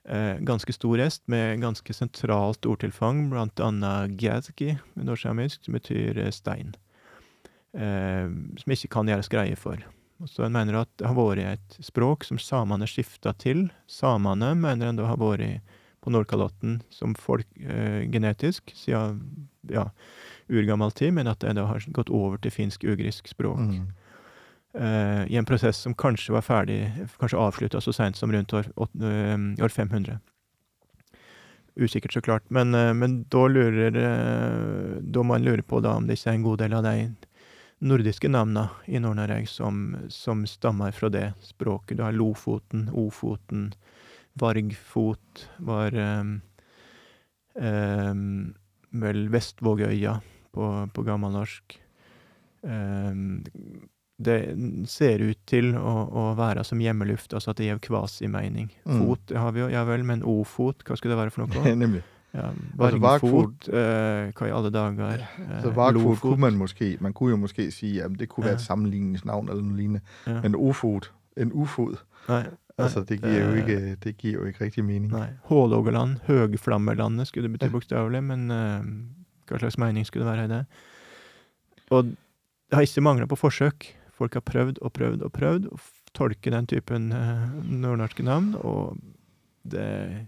Eh, ganske stor rest med ganske sentralt ordtilfang, blant annet gæzki, nordsamisk, som betyr eh, stein. Eh, som ikke kan gjøres greie for. Så en mener at det har vært et språk som samene skifta til. Samene mener en da har vært på Nordkalotten som folk eh, genetisk siden ja, urgammel tid, men at det da har gått over til finsk-ugrisk språk. Mm. Eh, I en prosess som kanskje var ferdig, kanskje avslutta så seint som rundt år, eh, år 500. Usikkert, så klart. Men, uh, men da lurer Da man lurer på da om det ikke er en god del av de nordiske navna i Nord-Norge som, som stammer fra det språket. Du har Lofoten, Ofoten, Vargfot var um, um, vel Vestvågøya på, på gammelnorsk. Um, det ser ut til å, å være som hjemmeluft, altså at det gir kvasimening. Mm. Fot det har vi jo, ja vel, men ofot, hva skulle det være for noe? Nemlig. Ja, Altså, Vargfot, eh, hva i alle dager? Eh, Så Vargfot kunne man måske, man kunne jo måske sige, at det kunne være et sammenligningsnavn eller noe lignende. Ja. Men Ofot, en ufod, Nei, altså det gir, jo eh, ikke, det gir jo ikke riktig mening. Nei. Hålogaland, Høgflammelandet skulle det bety Ja. bokstavelig, men eh, hva slags mening skulle det være i det? Og det har ikke mangla på forsøk. Folk har prøvd og prøvd og prøvd å tolke den typen eh, nordnorske navn, og det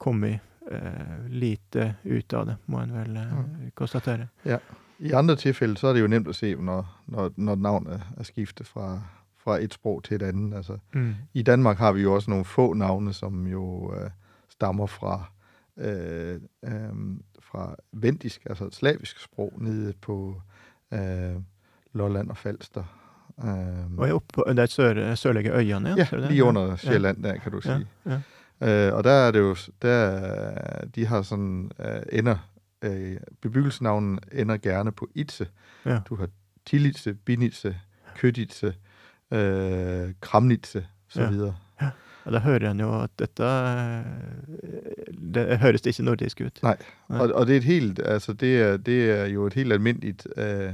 kom i eh, lite ut av det, må en vel eh, konstatere. I andre tilfeller så er det jo nemt å se, når, når, når navnet er skiftet fra, fra et sprog til et annet. Altså, Mm. I Danmark har vi jo også noen få navne, som jo øh, stammer fra, øh, øh, fra vendisk, altså et slavisk sprog, nede på Lolland og Falster. Øh, Og er oppe, det er sør, sørlige øyene, ja, ja lige under Sjælland der, kan du Ja, sige. ja. Øh, og der er det jo, der, de har sådan, øh, ender, øh, bebyggelsenavnen ender gerne på itse. Ja. Du har Tilitse, Binitse, Køditse, øh, Kramnitse, så Ja. videre. Og der hører en jo at dette eh, Det høres ikke nordisk ut. Nej, Nej. og, og det er et helt, altså det er, det er jo et helt almindeligt øh,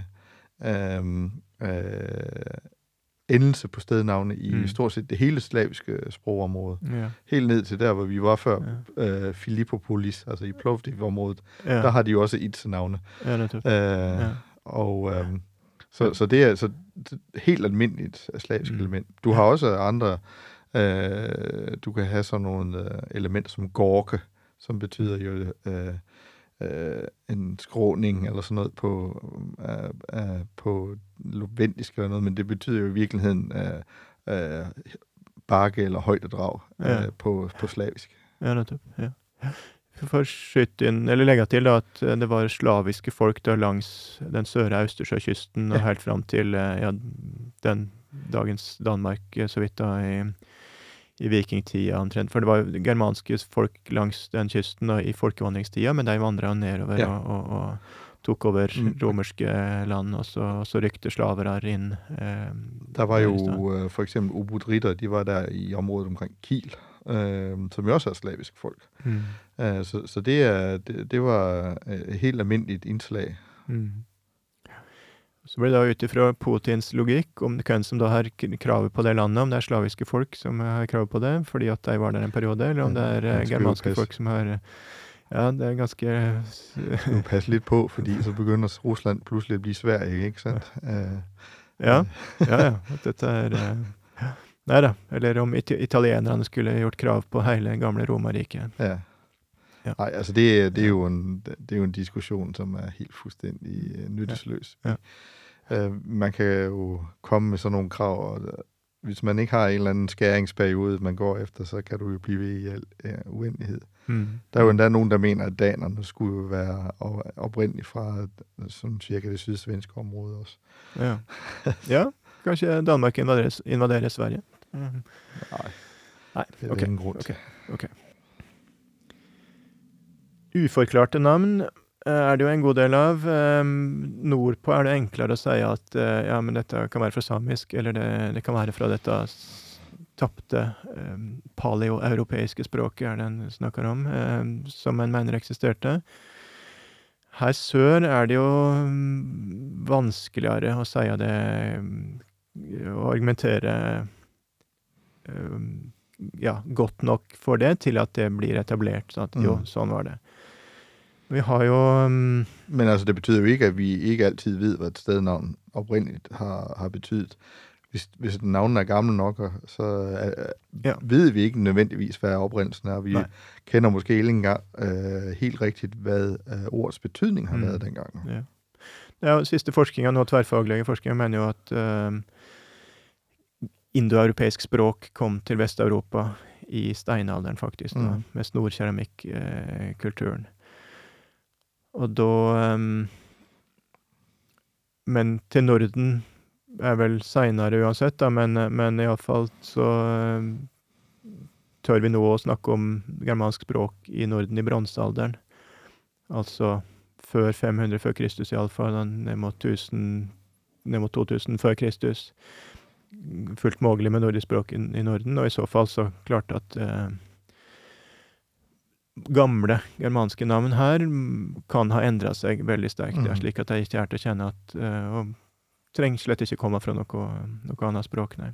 øh, øh, endelse på stednavne i Mm. stort set det hele slaviske sprogområde. Ja, Helt ned til der, hvor vi var før, ja, øh, Filippopolis, altså i Plovdiv-området, ja, der har de jo også itse-navne. ja. Øh, Ja. Og øhm, så, så det er altså helt almindeligt slavisk Mm. element. Du har også andre, øh, du kan have sådan nogle øh, elementer som gorke, som betyder jo øh, øh, en skråning eller sådan noget på, øh, øh, på lovendisk eller noget, men det betyder jo i virkeligheden øh, øh, bakke eller højdedrag øh, Ja. på, på slavisk. Ja, netop. Ja. For skyte inn, eller legge til da, at eh, det var slaviske folk da langs den søre Austersjøkysten og Ja. helt fram til eh, ja, den dagens Danmark, så vidt da, i, i vikingtida omtrent. For det var jo germanske folk langs den kysten da, i folkevandringstida, men de vandra nedover Ja. og, og, og tok over Mm. romerske land, og så, og så rykte slavere inn. Eh, Der var jo f.eks. for eksempel Ubudritter, de var der i området omkring Kiel, Eh, som jo også er slavisk folk. Mm. Eh, så, så det, det, det var et helt almindeligt indslag. Mm. Så blir det da ut ifra Putins logikk om hvem som da har kravet på det landet, om det er slaviske folk som har kravet på det fordi at de var der en periode, eller om det er eh, germanske folk som har eh, Ja, det er ganske Nu passe litt på, fordi så begynner Rusland plutselig å bli Sverige, ikke sandt? Øh, Ja, ja, ja. At dette er ja. Nei da. Eller om it italienerne skulle gjort krav på hele gamle Romerriket. ja. Ja. Nei, altså det, det, er jo en, det er jo en diskusjon som er helt fullstendig nytteløs. nyttesløs. Ja. Øh, man kan jo komme med sådan nogle krav, og øh, hvis man ikke har en eller anden skæringsperiode, man går efter, så kan du jo blive ved i al øh, uendelighed. Mm. Der er jo endda nogen, der mener, at danerne skulle jo være op- oprindeligt fra øh, sådan cirka det sydsvenske område også. Ja. ja. Kanskje Danmark invaderer, invaderer Sverige. Mm. Nei. Nei, det er ok. okay. ingen grunn til. ok. Uforklarte navn er det jo en god del av. Nordpå er det enklere å si at eh, ja, men dette kan være fra samisk, eller det, det kan være fra dette tapte um, paleoeuropeiske språket, er det en snakker om, som en mener eksisterte. Her sør er det jo mm, vanskeligere å si det Å argumentere um, ja, godt nok for det til at det blir etablert. Sånn at jo, Mm. sånn var det. Vi har jo um, Men altså, det betyder jo ikke, at vi ikke altid ved, hvad et stednavn oprindeligt har, har betydet. hvis, hvis navnene er gamle nok, så øh, Ja. ved vi ikke nødvendigvis, hvad oprindelsen er. Vi Nej. Kender måske ikke engang øh, helt rigtigt, hvad øh, ordets betydning har Mm. været dengang. Ja. Ja, siste forskninga, nå tverrfaglige forskere, mener jo at eh, indoeuropeisk språk kom til Vest-Europa i steinalderen, faktisk, da, Mm. med snorkeramikkulturen. Og da em, Men til Norden er vel seinere uansett, da, men, men iallfall så em, tør vi nå å snakke om germansk språk i Norden i bronsealderen. Altså før 500 før Kristus, iallfall. Ned mot 1000 Ned mot 2000 før Kristus. Fullt mulig med nordisk språk i, i Norden, og i så fall så klart at eh, gamle germanske navn her mm, kan ha endra seg veldig sterkt, Mhm. slik at jeg ikke er til å kjenne at uh, Og trenger slett ikke komme fra noe, noe annet språk, nei.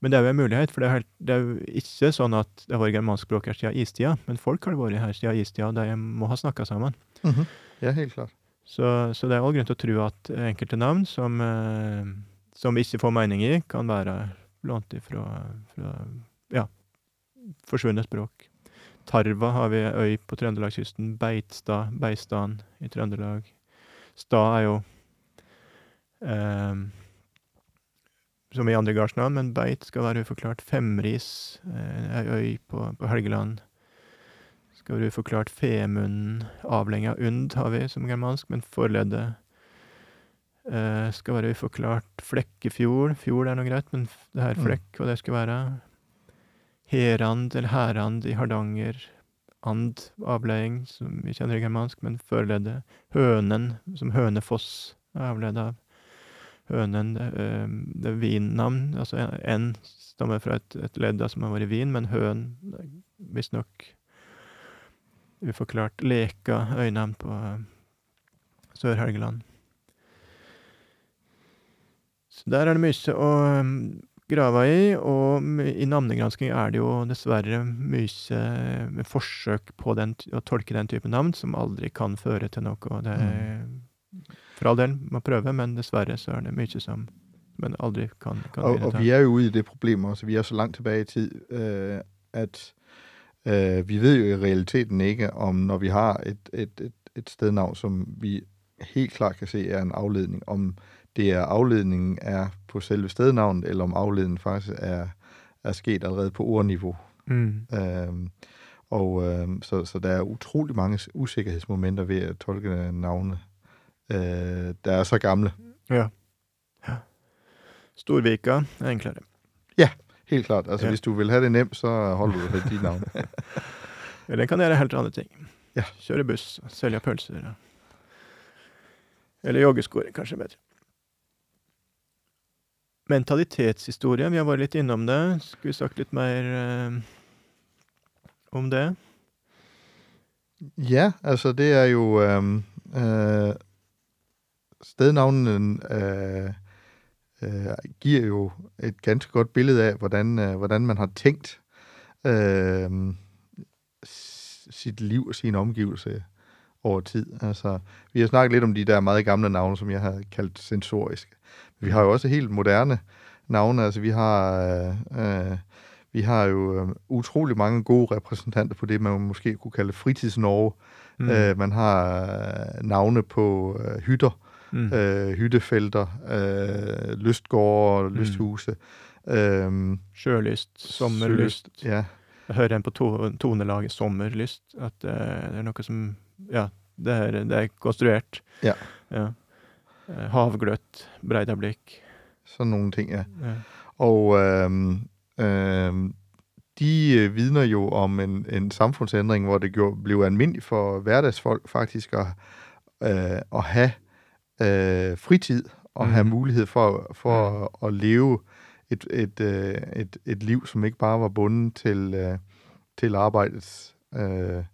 Men det er jo en mulighet, for det er, helt, det er jo ikke sånn at det har vært germansk språk her siden istida, men folk har vært her siden istida, og de må ha snakka sammen. Mm-hmm. Ja, helt klart. Så, så det er all grunn til å tro at enkelte navn som, uh, som vi ikke får mening i, kan være lånt ifra fra, ja, forsvunnet språk. Tarva har vi øy på Trøndelagskysten. Beitstad, Beistan i Trøndelag. Stad er jo eh, som i andre gardsnavn, men Beit skal være uforklart. Femris eh, er øy på, på Helgeland. Skal være uforklart. Femunden, avlenga und har vi som germansk, men forleddet eh, skal være uforklart. Flekkefjord, fjord er noe greit, men det her Mm. flekk, hva det skal være. Herand eller Herand i Hardanger. And, avleding, som vi kjenner i germansk, men førleddet. Hønen, som Hønefoss er avledet av. Hønen, det, eh, det er vinnavn. Altså en stammer fra et, et ledd som har vært i vin, men høn, visstnok uforklart. Leka, øynavn på eh, Sør-Helgeland. Så der er det mye å grave i, og i navnegransking er det jo dessverre mye med forsøk på den, å tolke den type navn som aldri kan føre til noe. Det er, For all del, man prøver, men dessverre så er det mye som men aldri kan, kan Og, og vi er jo i det problemet også. Vi er så langt tilbage i tid, uh, at uh, vi vet jo i realiteten ikke, om når vi har et, et, et, et stednavn, som vi helt klart kan se er en avledning, om det er afledningen er på selve stednavnet, eller om afledningen faktisk er, er sket allerede på ordniveau. Mm. Øhm, og øhm, så, så der er utrolig mange usikkerhedsmomenter ved at tolke navne, øh, der er så gamle. Ja. ja. Storvika er enklere. Helt klart. Altså, Ja. ja. hvis du vil have det nemt, så holder du det de navn. Eller en kan gjøre helt andre ting. Ja. Kjøre buss, selge pølser. Eller joggesko, kanskje bedre. Mentalitetshistorie, vi har vært litt innom det. Skulle sagt litt mer eh, om det? Ja, altså det er jo øhm, øh, Stednavnene øh, øh, giver jo et ganske godt billede av hvordan, øh, hvordan man har tenkt sitt liv og sin omgivelse over tid. Altså, vi har snakket litt om de der meget gamle navne, som jeg har kalt sensoriske. Vi har jo også helt moderne navne. Altså, vi har, øh, øh, vi har jo øh, utrolig mange gode repræsentanter på det, man måske kunne kalde fritidsnorge. Mm. Mm. Øh, man har øh, navne på øh, hytter, mm. øh, hyttefelter, øh, lystgårde, Mm. Øh, Sjølyst, sommerlyst. Ja, Jeg hører en på to tonelaget sommerlyst, at det er noe som Ja, det er, det er konstruert. Ja. ja. Eh, Havgløtt, Breidablikk. sådan nogle ting, ja. Ja. Og øhm, øhm, de øh, vidner jo om en, en samfundsændring, hvor det gjorde, blev almindeligt for hverdagsfolk faktisk at, øh, at have øh, fritid og mm. have Mhm. mulighed for, for at, at leve et, et, øh, et, et liv, som ikke bare var bundet til, øh, til arbejdets øh,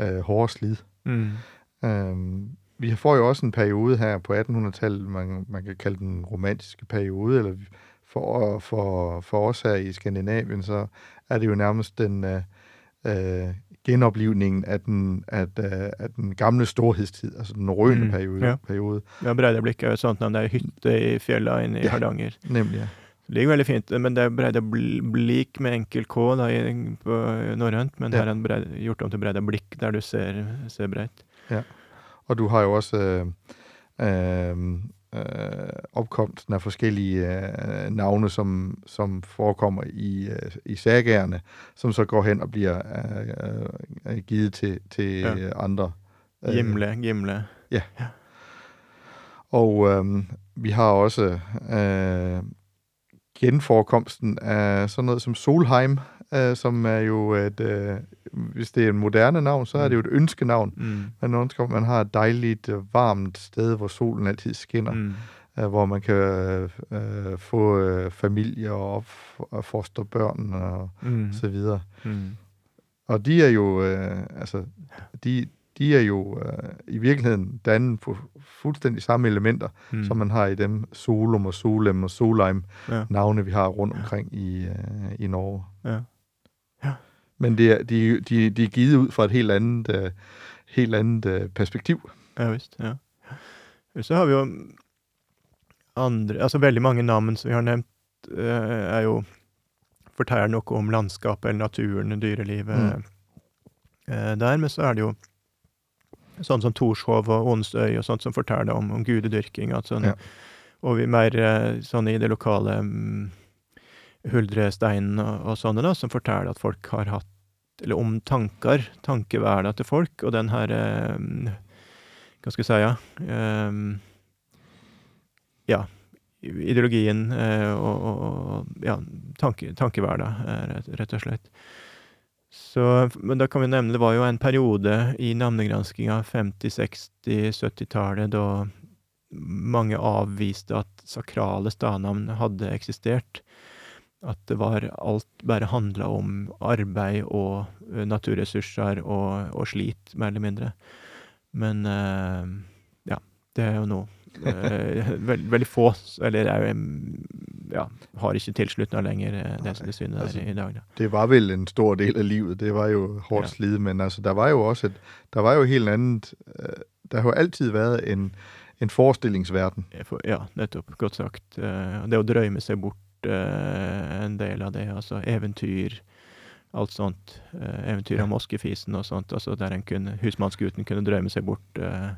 øh, hårde slid. Mm. Øhm, vi får jo også en periode her på 1800-tallet, man, man kan kalde den romantiske periode, eller for, for, for os her i Skandinavien, så er det jo nærmest den øh, øh, genoplivningen af den, af, øh, af den gamle storhedstid, altså den norrøne Mm, periode, ja. periode. Ja, Breidablikk er jo et sånt navn. Det er hytte i fjella inne i Ja. Hardanger. Nemlig, ja. Det ligger veldig fint, men det er Breida Bl- Blik med enkel K da, i, på norrønt, men Ja. her er den gjort om til Breida Blikk, der du ser, ser breit. Og du har jo også øh, øh, øh, opkomsten af forskellige øh, navne, som, som forekommer i, øh, i sagerne, som så går hen og bliver øh, øh, givet til, til Ja. ja. andre. øh, gjemla. Ja. Og øh, vi har også øh, genforekomsten af sådan noget som Solheim, øh, som er jo et, øh, hvis det er en moderne navn, så er det jo et ønskenavn. Mm. Ønsker, at man har et dejligt, øh, varmt sted, hvor solen alltid skinner, mm. Mm. hvor man kan øh, få familie og, op- og foster børn og Mm. så videre. Mm. Og de er jo, øh, altså, de, de er jo øh, i virkeligheden dannet på fuldstændig samme elementer, Mm. mm. som man har i dem Solum og Solem og Solheim Ja. navne, vi har rundt omkring i, øh, i Norge. Ja. Men det er, de, de, de er givet ud fra et helt andet, øh, helt andet øh, perspektiv. Ja visst. Ja. Så har vi jo andre Altså veldig mange navn som vi har nevnt, øh, er jo forteller noe om landskapet eller naturen, dyrelivet Mm. eh, der. Men så er det jo sånn som Torshov og Onsøy og sånt som forteller om, om gudedyrking. Altså, Ja. Og vi mer eh, sånn i det lokale mm, Huldresteinen og, og sånne, da, som forteller at folk har hatt Eller om tanker, tankehverdag til folk, og den her eh, Hva skal jeg si, ja eh, Ja, ideologien eh, og, og, ja, tanke, tankehverdag, rett, rett og slett. Så, men da kan vi nevne, det var jo en periode i navnegranskinga 50-, 60-, 70-tallet da mange avviste at sakrale stadnavn hadde eksistert. At det var alt bare handla om arbeid og eh, naturressurser og, og slit, mer eller mindre. Men eh, ja, det er jo nå eh, veld, veldig få, eller jeg ja, har ikke tilslutna lenger, det som det synet altså, i dag. Da. Det var vel en stor del av livet. Det var jo hårdt Ja. slid, men altså, der var jo også et, der var jo helt annet der har jo alltid vært en, en forestillingsverden. Ja, nettopp. Godt sagt. Det å drømme seg bort en del av det, altså eventyr, alt sånt. Eh, Eventyr om Moskefisen og sånt, altså der en kunne, husmannsgutten kunne drømme seg bort eh,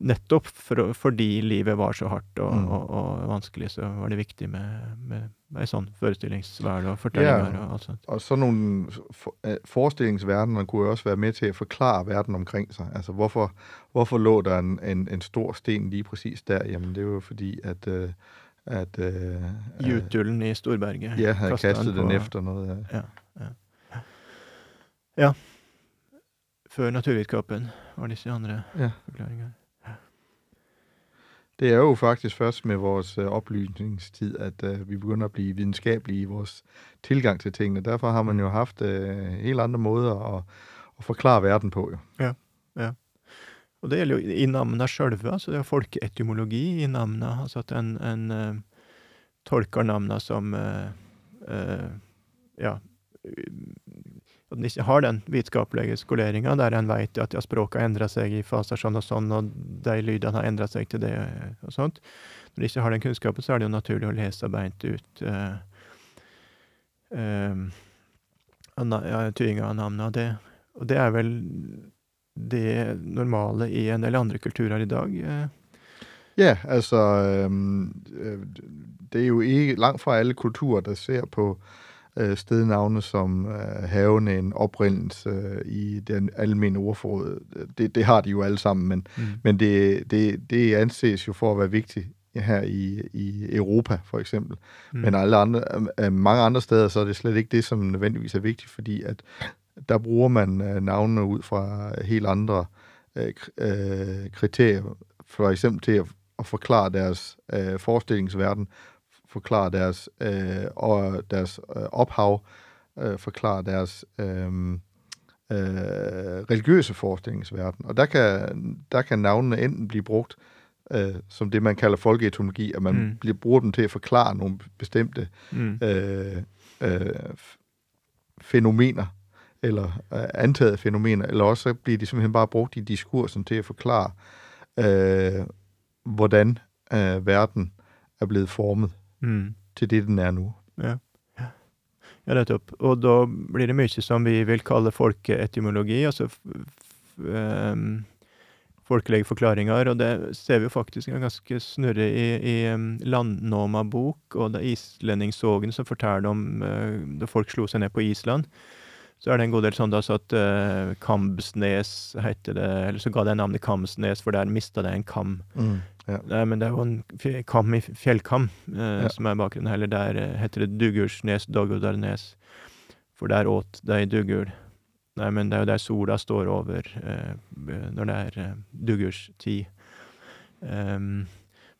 Nettopp for, fordi livet var så hardt og, Mm. og, og vanskelig, så var det viktig med, med, med sånn forestillingsverd og fortellinger Ja. og alt sånt. Og sådan noen forestillingsverdener kunne også være med til å forklare verden omkring seg. Altså, hvorfor, hvorfor lå der en, en, en stor sten lige præcis der? Jamen, det er jo fordi, at, øh, at øh, Jutulen i Storberget. Ja, hadde kastet den på- efter noe. Ja. Ja, ja. ja. Før naturvitenskapen var disse andre Ja. forklaringer. Det er jo faktisk først med vores opplysningstid oplysningstid, at uh, vi begynner at blive videnskabelige i vores tilgang til tingene. Derfor har man jo haft uh, helt andre måder at, at forklare verden på. Jo. Og det gjelder jo i navnene sjølve, altså det er folkeetymologi i navnene. Altså at en, en uh, tolker navnene som uh, uh, ja at en ikke har den vitenskapelige skoleringa der en vet at ja, språket har endra seg i faser sånn og sånn, og de lydene har endra seg til det og sånt. Når en ikke har den kunnskapen, så er det jo naturlig å lese beint ut uh, uh, tydinga av navnet. Og det, og det er vel det normale i en del andre kulturer i dag. eh. Ja, altså, øh, det er jo ikke langt fra alle kulturer, der ser på stednavnet stednavne som øh, havende en oprindelse øh, i den almindelige ordforråd. Det, det har de jo alle sammen, men, men det, det, det anses jo for å være viktig her i, i Europa, for eksempel. Mm. Men alle andre, øh, mange andre steder, så er det slet ikke det, som nødvendigvis er vigtigt, fordi at der bruger man øh, navnene ud fra helt andre øh, øh, kriterier. For eksempel til at, at forklare deres øh, forestillingsverden, forklare deres, øh, og deres øh, ophav, øh, forklare deres øh, øh, religiøse forestillingsverden. Og der kan, der kan navnene enten blive brugt øh, som det, man kalder folkeetymologi, at man mm. bliver, bruger dem til at forklare nogle bestemte Mm. øh, øh, fænomener, eller øh, antaget fænomener, eller også så bliver de simpelthen bare brugt i diskursen til at forklare, øh, hvordan øh, verden er blevet formet Mm. til det den er nå. Ja. Ja, nettopp. Og da blir det mye som vi vil kalle folkeetymologi, altså um, folkelige forklaringer, og det ser vi jo faktisk er ganske snurre i, i Landnoma-bok, og det er islendingssågen som forteller om uh, da folk slo seg ned på Island. Så er det en god del sånn da, så at uh, Kambsnes heter det, eller så ga det navnet Kamsnes, for der mista det en kam. Mm, ja. Nei, men det er jo en kam i fjellkam uh, Ja. som er bakgrunnen. Eller der uh, heter det Dugulsnes, Daggodarnes, for der åt de dugul. Nei, men det er jo der sola står over eh, når det er uh, duggurstid. Um,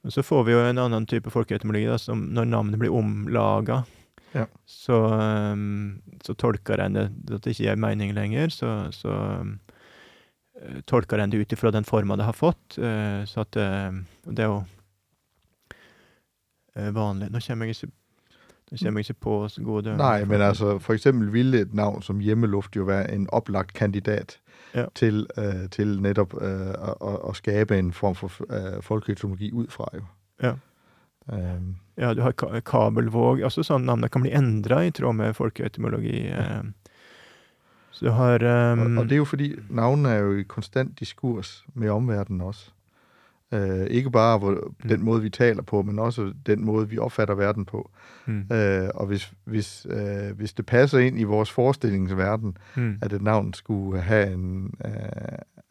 men så får vi jo en annen type folkeetymologi, da, som når navnet blir omlaga, Ja. så, um, så tolker en det at det ikke gir mening lenger, så, så um, eh, tolker en det ut ifra den forma det har fått. eh, så at eh, det er jo vanlig Nå kommer jeg ikke, kommer jeg ikke på så gode. Nej, men altså for eksempel ville et navn som hjemmeluft jo være en opplagt kandidat Ja. til, øh, til netop øh, å, å, skape en form for øh, folkeetymologi ut fra jo. Ja. Øhm, Ja, du har ka kabelvåg. Altså sånn navnet kan bli endra i tråd med folkeetymologi. Eh. Så du har og, um, og det er jo fordi navnene er jo i konstant diskurs med omverdenen også. Uh, ikke bare hvor, den måde, vi taler på, men også den måde, vi opfatter verden på. mm, Uh, og hvis, hvis, uh, hvis det passer ind i vores forestillingsverden, mm, at et navn skulle have, en,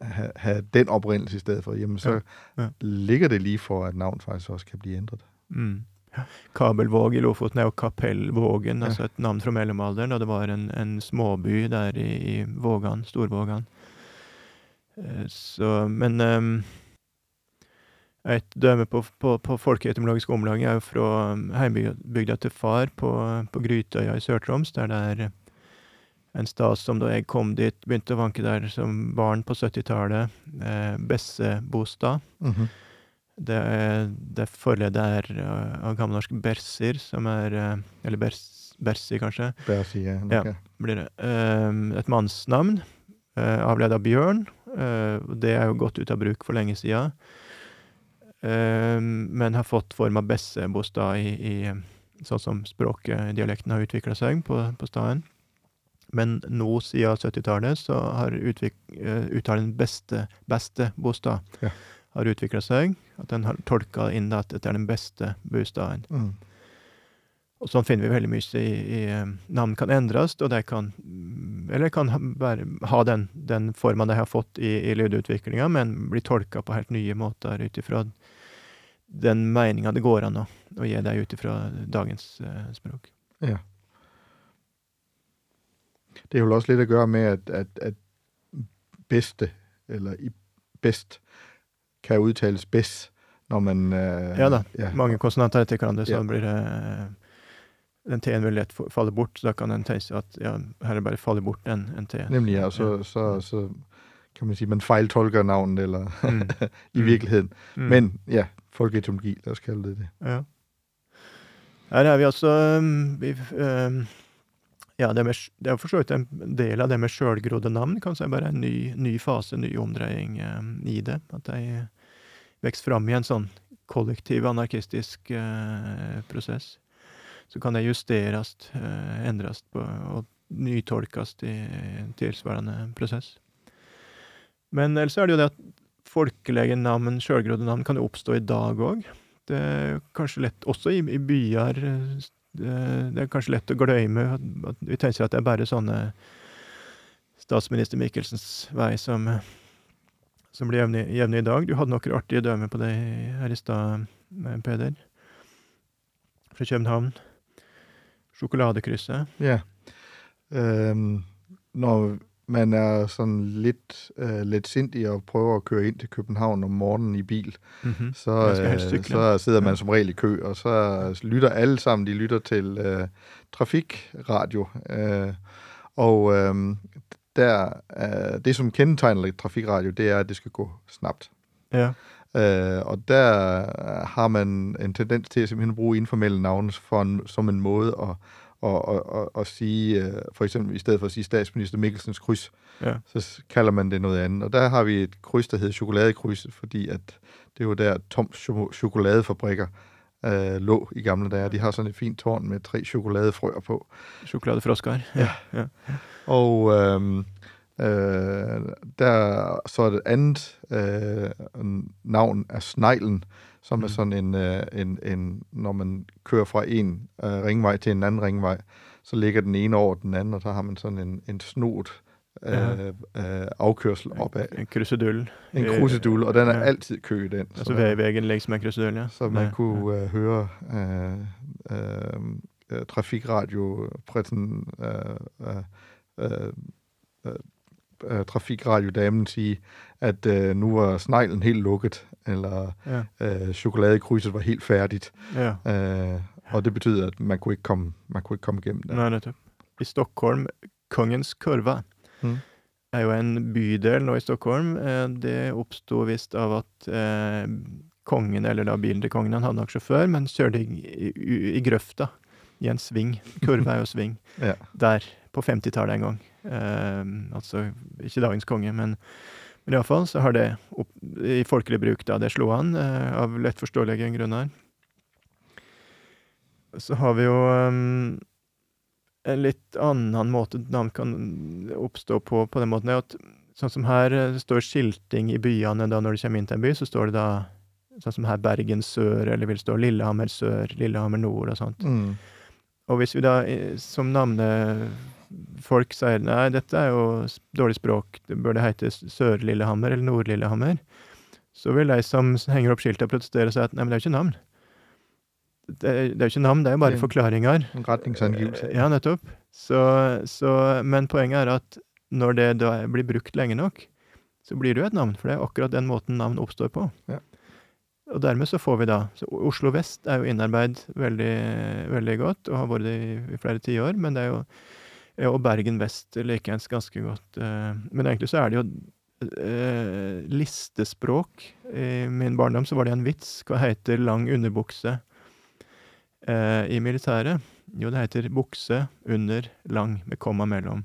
have, have den oprindelse i stedet for, jamen så Ja, ja. ligger det lige for, at navn faktisk også kan blive ændret. mm. Kabelvåg i Lofoten er jo Kapellvågen, altså et navn fra mellomalderen, da det var en, en småby der i, i Vågan, Storvågan. Eh, Så, men um, et døme på, på, på folkeetymologisk omlag er jo fra um, heimbygda til far på, på Grytøya i Sør-Troms, der det er en stad som da jeg kom dit, begynte å vanke der som barn på 70-tallet, eh, Bessebostad. Mm-hmm. Det er, det forledet er uh, av gammelnorsk bersir, som er uh, Eller bers, bersi, kanskje, Bersi, ja. Blir det. Um, et mannsnavn, uh, avledet av bjørn. Det er jo gått ut av bruk for lenge sida. Um, men har fått form av bessebostad i, i sånn som språket, dialekten, har utvikla seg på, på staden. Men nå, siden 70-tallet, så har uttalen beste, beste bostad Ja. Har utvikla seg. At den har tolka inn at dette er den beste bostaden. Mm. Og sånn finner vi veldig mye i, i eh, Navn kan endres, og de kan Eller kan ha, bare ha den, den forma de har fått i, i lydutviklinga, men bli tolka på helt nye måter ut ifra den meninga det går an å, å gi dem ut ifra dagens eh, språk. Ja. Det har vel også litt å gjøre med, at, at, at beste, eller i bedst, kan udtales bedst, når man... Øh, Ja da, Ja, Mange konsonanter etter hverandre, så Ja. blir det Den T-en vil lett falle bort, så da kan en tenke at ja, det bare faller bort en, en T. Nemlig, ja, og så, så, så kan man si man fejltolker navnet, eller Mm. i virkeligheten. virkeligheden. Mm. Men ja, folkeetymologi, lad os kalde det det. Ja. Her er vi altså um, vi, um, Ja, det, det er for så vidt en del av det med sjølgrodde navn. Kanskje bare en ny, ny fase, ny omdreining eh, i det. At de vokser fram i en sånn kollektiv, anarkistisk eh, prosess. Så kan det justeres, eh, endres på, og nytolkes i en tilsvarende prosess. Men ellers er det jo det at folkelige navn, sjølgrodde navn, kan jo oppstå i dag òg. Det er kanskje lett, også i, i byer eh, det, er kanskje lett å glemme vi tenker at det er bare sånne statsminister Michelsens vei som, som blir jevne, i dag. Du hadde noen artige dømmer på det her i stad, eh, Peder. Fra København. Sjokoladekrysset. Ja. Øhm, når man er sådan lidt øh, lidt sindig og prøver at køre ind til København om morgenen i bil, Mhm. så, øh, så sidder man som regel i kø, og så lytter alle sammen, de lytter til øh, trafikradio. Øh, og øh, der, øh, det, som kendetegner trafikradio, det er, at det skal gå snabt. Ja. Øh, og der har man en tendens til at simpelthen bruge informelle navne for en, som en måde at, og, og, at sige, øh, for eksempel i stedet for at sige statsminister Mikkelsens kryds, Ja. så kalder man det noget andet. Og der har vi et kryds, der hedder chokoladekryds, fordi at det er jo der Toms chokoladefabrikker øh, lå i gamle dage. De har sådan et fint tårn med tre chokoladefrøer på. Sjokoladefrosker. Ja. ja. Og øh, der så er det andet øh, navn er Sneglen, som mm. er sådan en, øh, en, en, når man kører fra en øh, ringvej til en anden ringvej, så ligger den ene over den anden, og så har man sådan en, en snot øh, Ja. øh, afkørsel opad. En krusedull. En Øh, og den er ja. altid kø i den. Altså der- ve- veien med krusedull, ja. så man Ja, kunne øh, høre øh, øh, øh, trafikradio præsen, øh, øh, øh, øh, øh, trafikradiodamen sige, at øh, nu var sneglen helt lukket, eller ja. øh, chokoladekrydset var helt færdigt. ja. Øh, og det betyder, at man kunne ikke komme, man kunne ikke komme igennem der. Nei, nettopp. I Stockholm, Kongens kurva Mm. er jo en bydel nå i Stockholm. Eh, Det oppsto visst av at eh, kongen, eller da bilen til kongen, han hadde nok sjåfør, men kjørte i, i, i grøfta i en sving. Kurva er jo sving. Ja. Der, på 50-tallet en gang. Eh, altså ikke dagens konge, men, men iallfall så har det opp, i folkelig bruk, da. Det slo an eh, av lettforståelige grunner. Så har vi jo um, en litt annen måte navn kan oppstå på, på den måten, er at sånn som her eh, det står skilting i byene da når du kommer inn til en by, så står det da sånn som her Bergen sør, eller vil stå Lillehammer sør, Lillehammer nord og sånt. Mm. Og hvis vi da som som navnefolk sier nei, dette er jo dårlig språk, det bør det hete Sør-Lillehammer eller Nord-Lillehammer, så vil de som henger opp skiltet protestere og si at nei, men det er jo ikke navn. Det er, det er jo ikke navn, det er jo bare Det- forklaringer. Retningsangivelse. Ja, nettopp. Så, så, men poenget er at når det da blir brukt lenge nok, så blir det jo et navn, for det er akkurat den måten navn oppstår på. Ja. Og dermed så får vi da så Oslo vest er jo innarbeid veldig, veldig godt, og har vært det i, flere tiår, men det er jo Og Bergen vest likeens ganske godt. eh, men egentlig så er det jo eh, listespråk. I min barndom så var det en vits. Hva heter lang underbukse eh, i militæret? Jo, det heter bukse under lang, med komma mellom.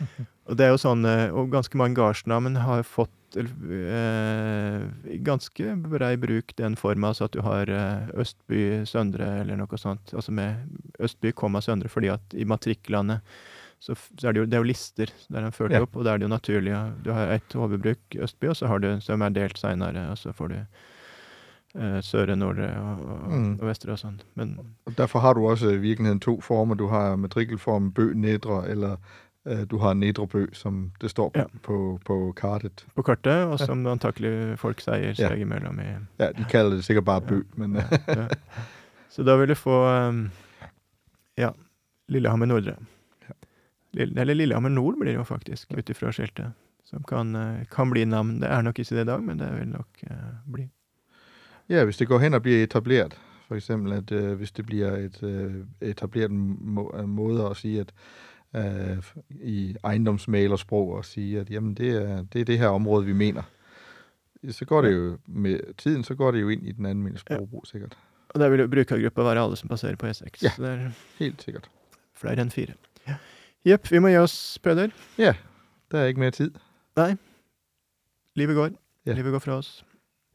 Og det er jo sånn, og ganske mange gardsnavn har fått i ganske brei bruk den forma, altså at du har eh, Østby Søndre eller noe sånt. Altså med Østby, komma Søndre, fordi at i matriklene så, så er det jo, det er jo lister der de fører det Ja. opp, og da er det jo naturlig. Du har ett hovedbruk, Østby, og så har du som er delt seinere, og så får du eh, Søre, Nordre og, og, Mm. og Vestre og sånn. Men Og derfor har du også i virkeligheten to former. Du har matrikkelformen bø nedre, eller du har Nidrobø, bø, som det står Ja. på, på kartet. på kartet, og som antakelig folk sier Ja. seg imellom i Ja, de kalder det sikkert bare bø, men øh, ja. Så da vil du få ja, Lillehammer Nordre. Lille, eller Lillehammer Nord blir det jo faktisk, ut ifra skiltet. Som kan, eh, kan bli navn. Det er nok ikke det i dag, men det vil nok uh, bli. ja, hvis det går hen og blir etableret, for eksempel at øh, hvis det blir et uh, etableret må, øh, måde at sige, at øh, i ejendomsmalersprog og sige, at jamen, det, er, det er det her område, vi mener. Så går det jo med tiden, så går det jo ind i den almindelige Ja. sprogbrug, sikkert. Og der vil jo brukergruppa være alle som passerer på E6. Ja. Så det er Helt sikkert. flere enn fire. Jepp, vi må gi oss, Peder. Ja, der er ikke mere tid. Livet går. Ja. Livet går fra oss.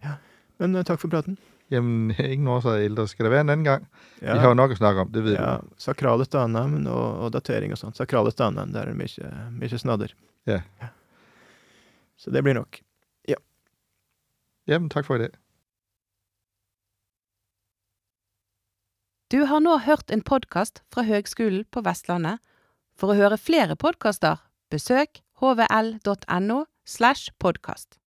Ja. Men uh, takk for praten. Jamen, ingen årsager ældre. Skal det være en anden gang? Ja. Vi har jo nok at snakke om, det ved Ja, du. sakrale stadnavn og, og datering og sånt. Sakrale stadnavn, der er det mye, mye snadder. Ja. Så det blir nok. Jamen, takk for i dag. Du har nå hørt en podkast fra Høgskolen på Vestlandet. For å høre flere podkaster, besøk hvl.no slash podkast.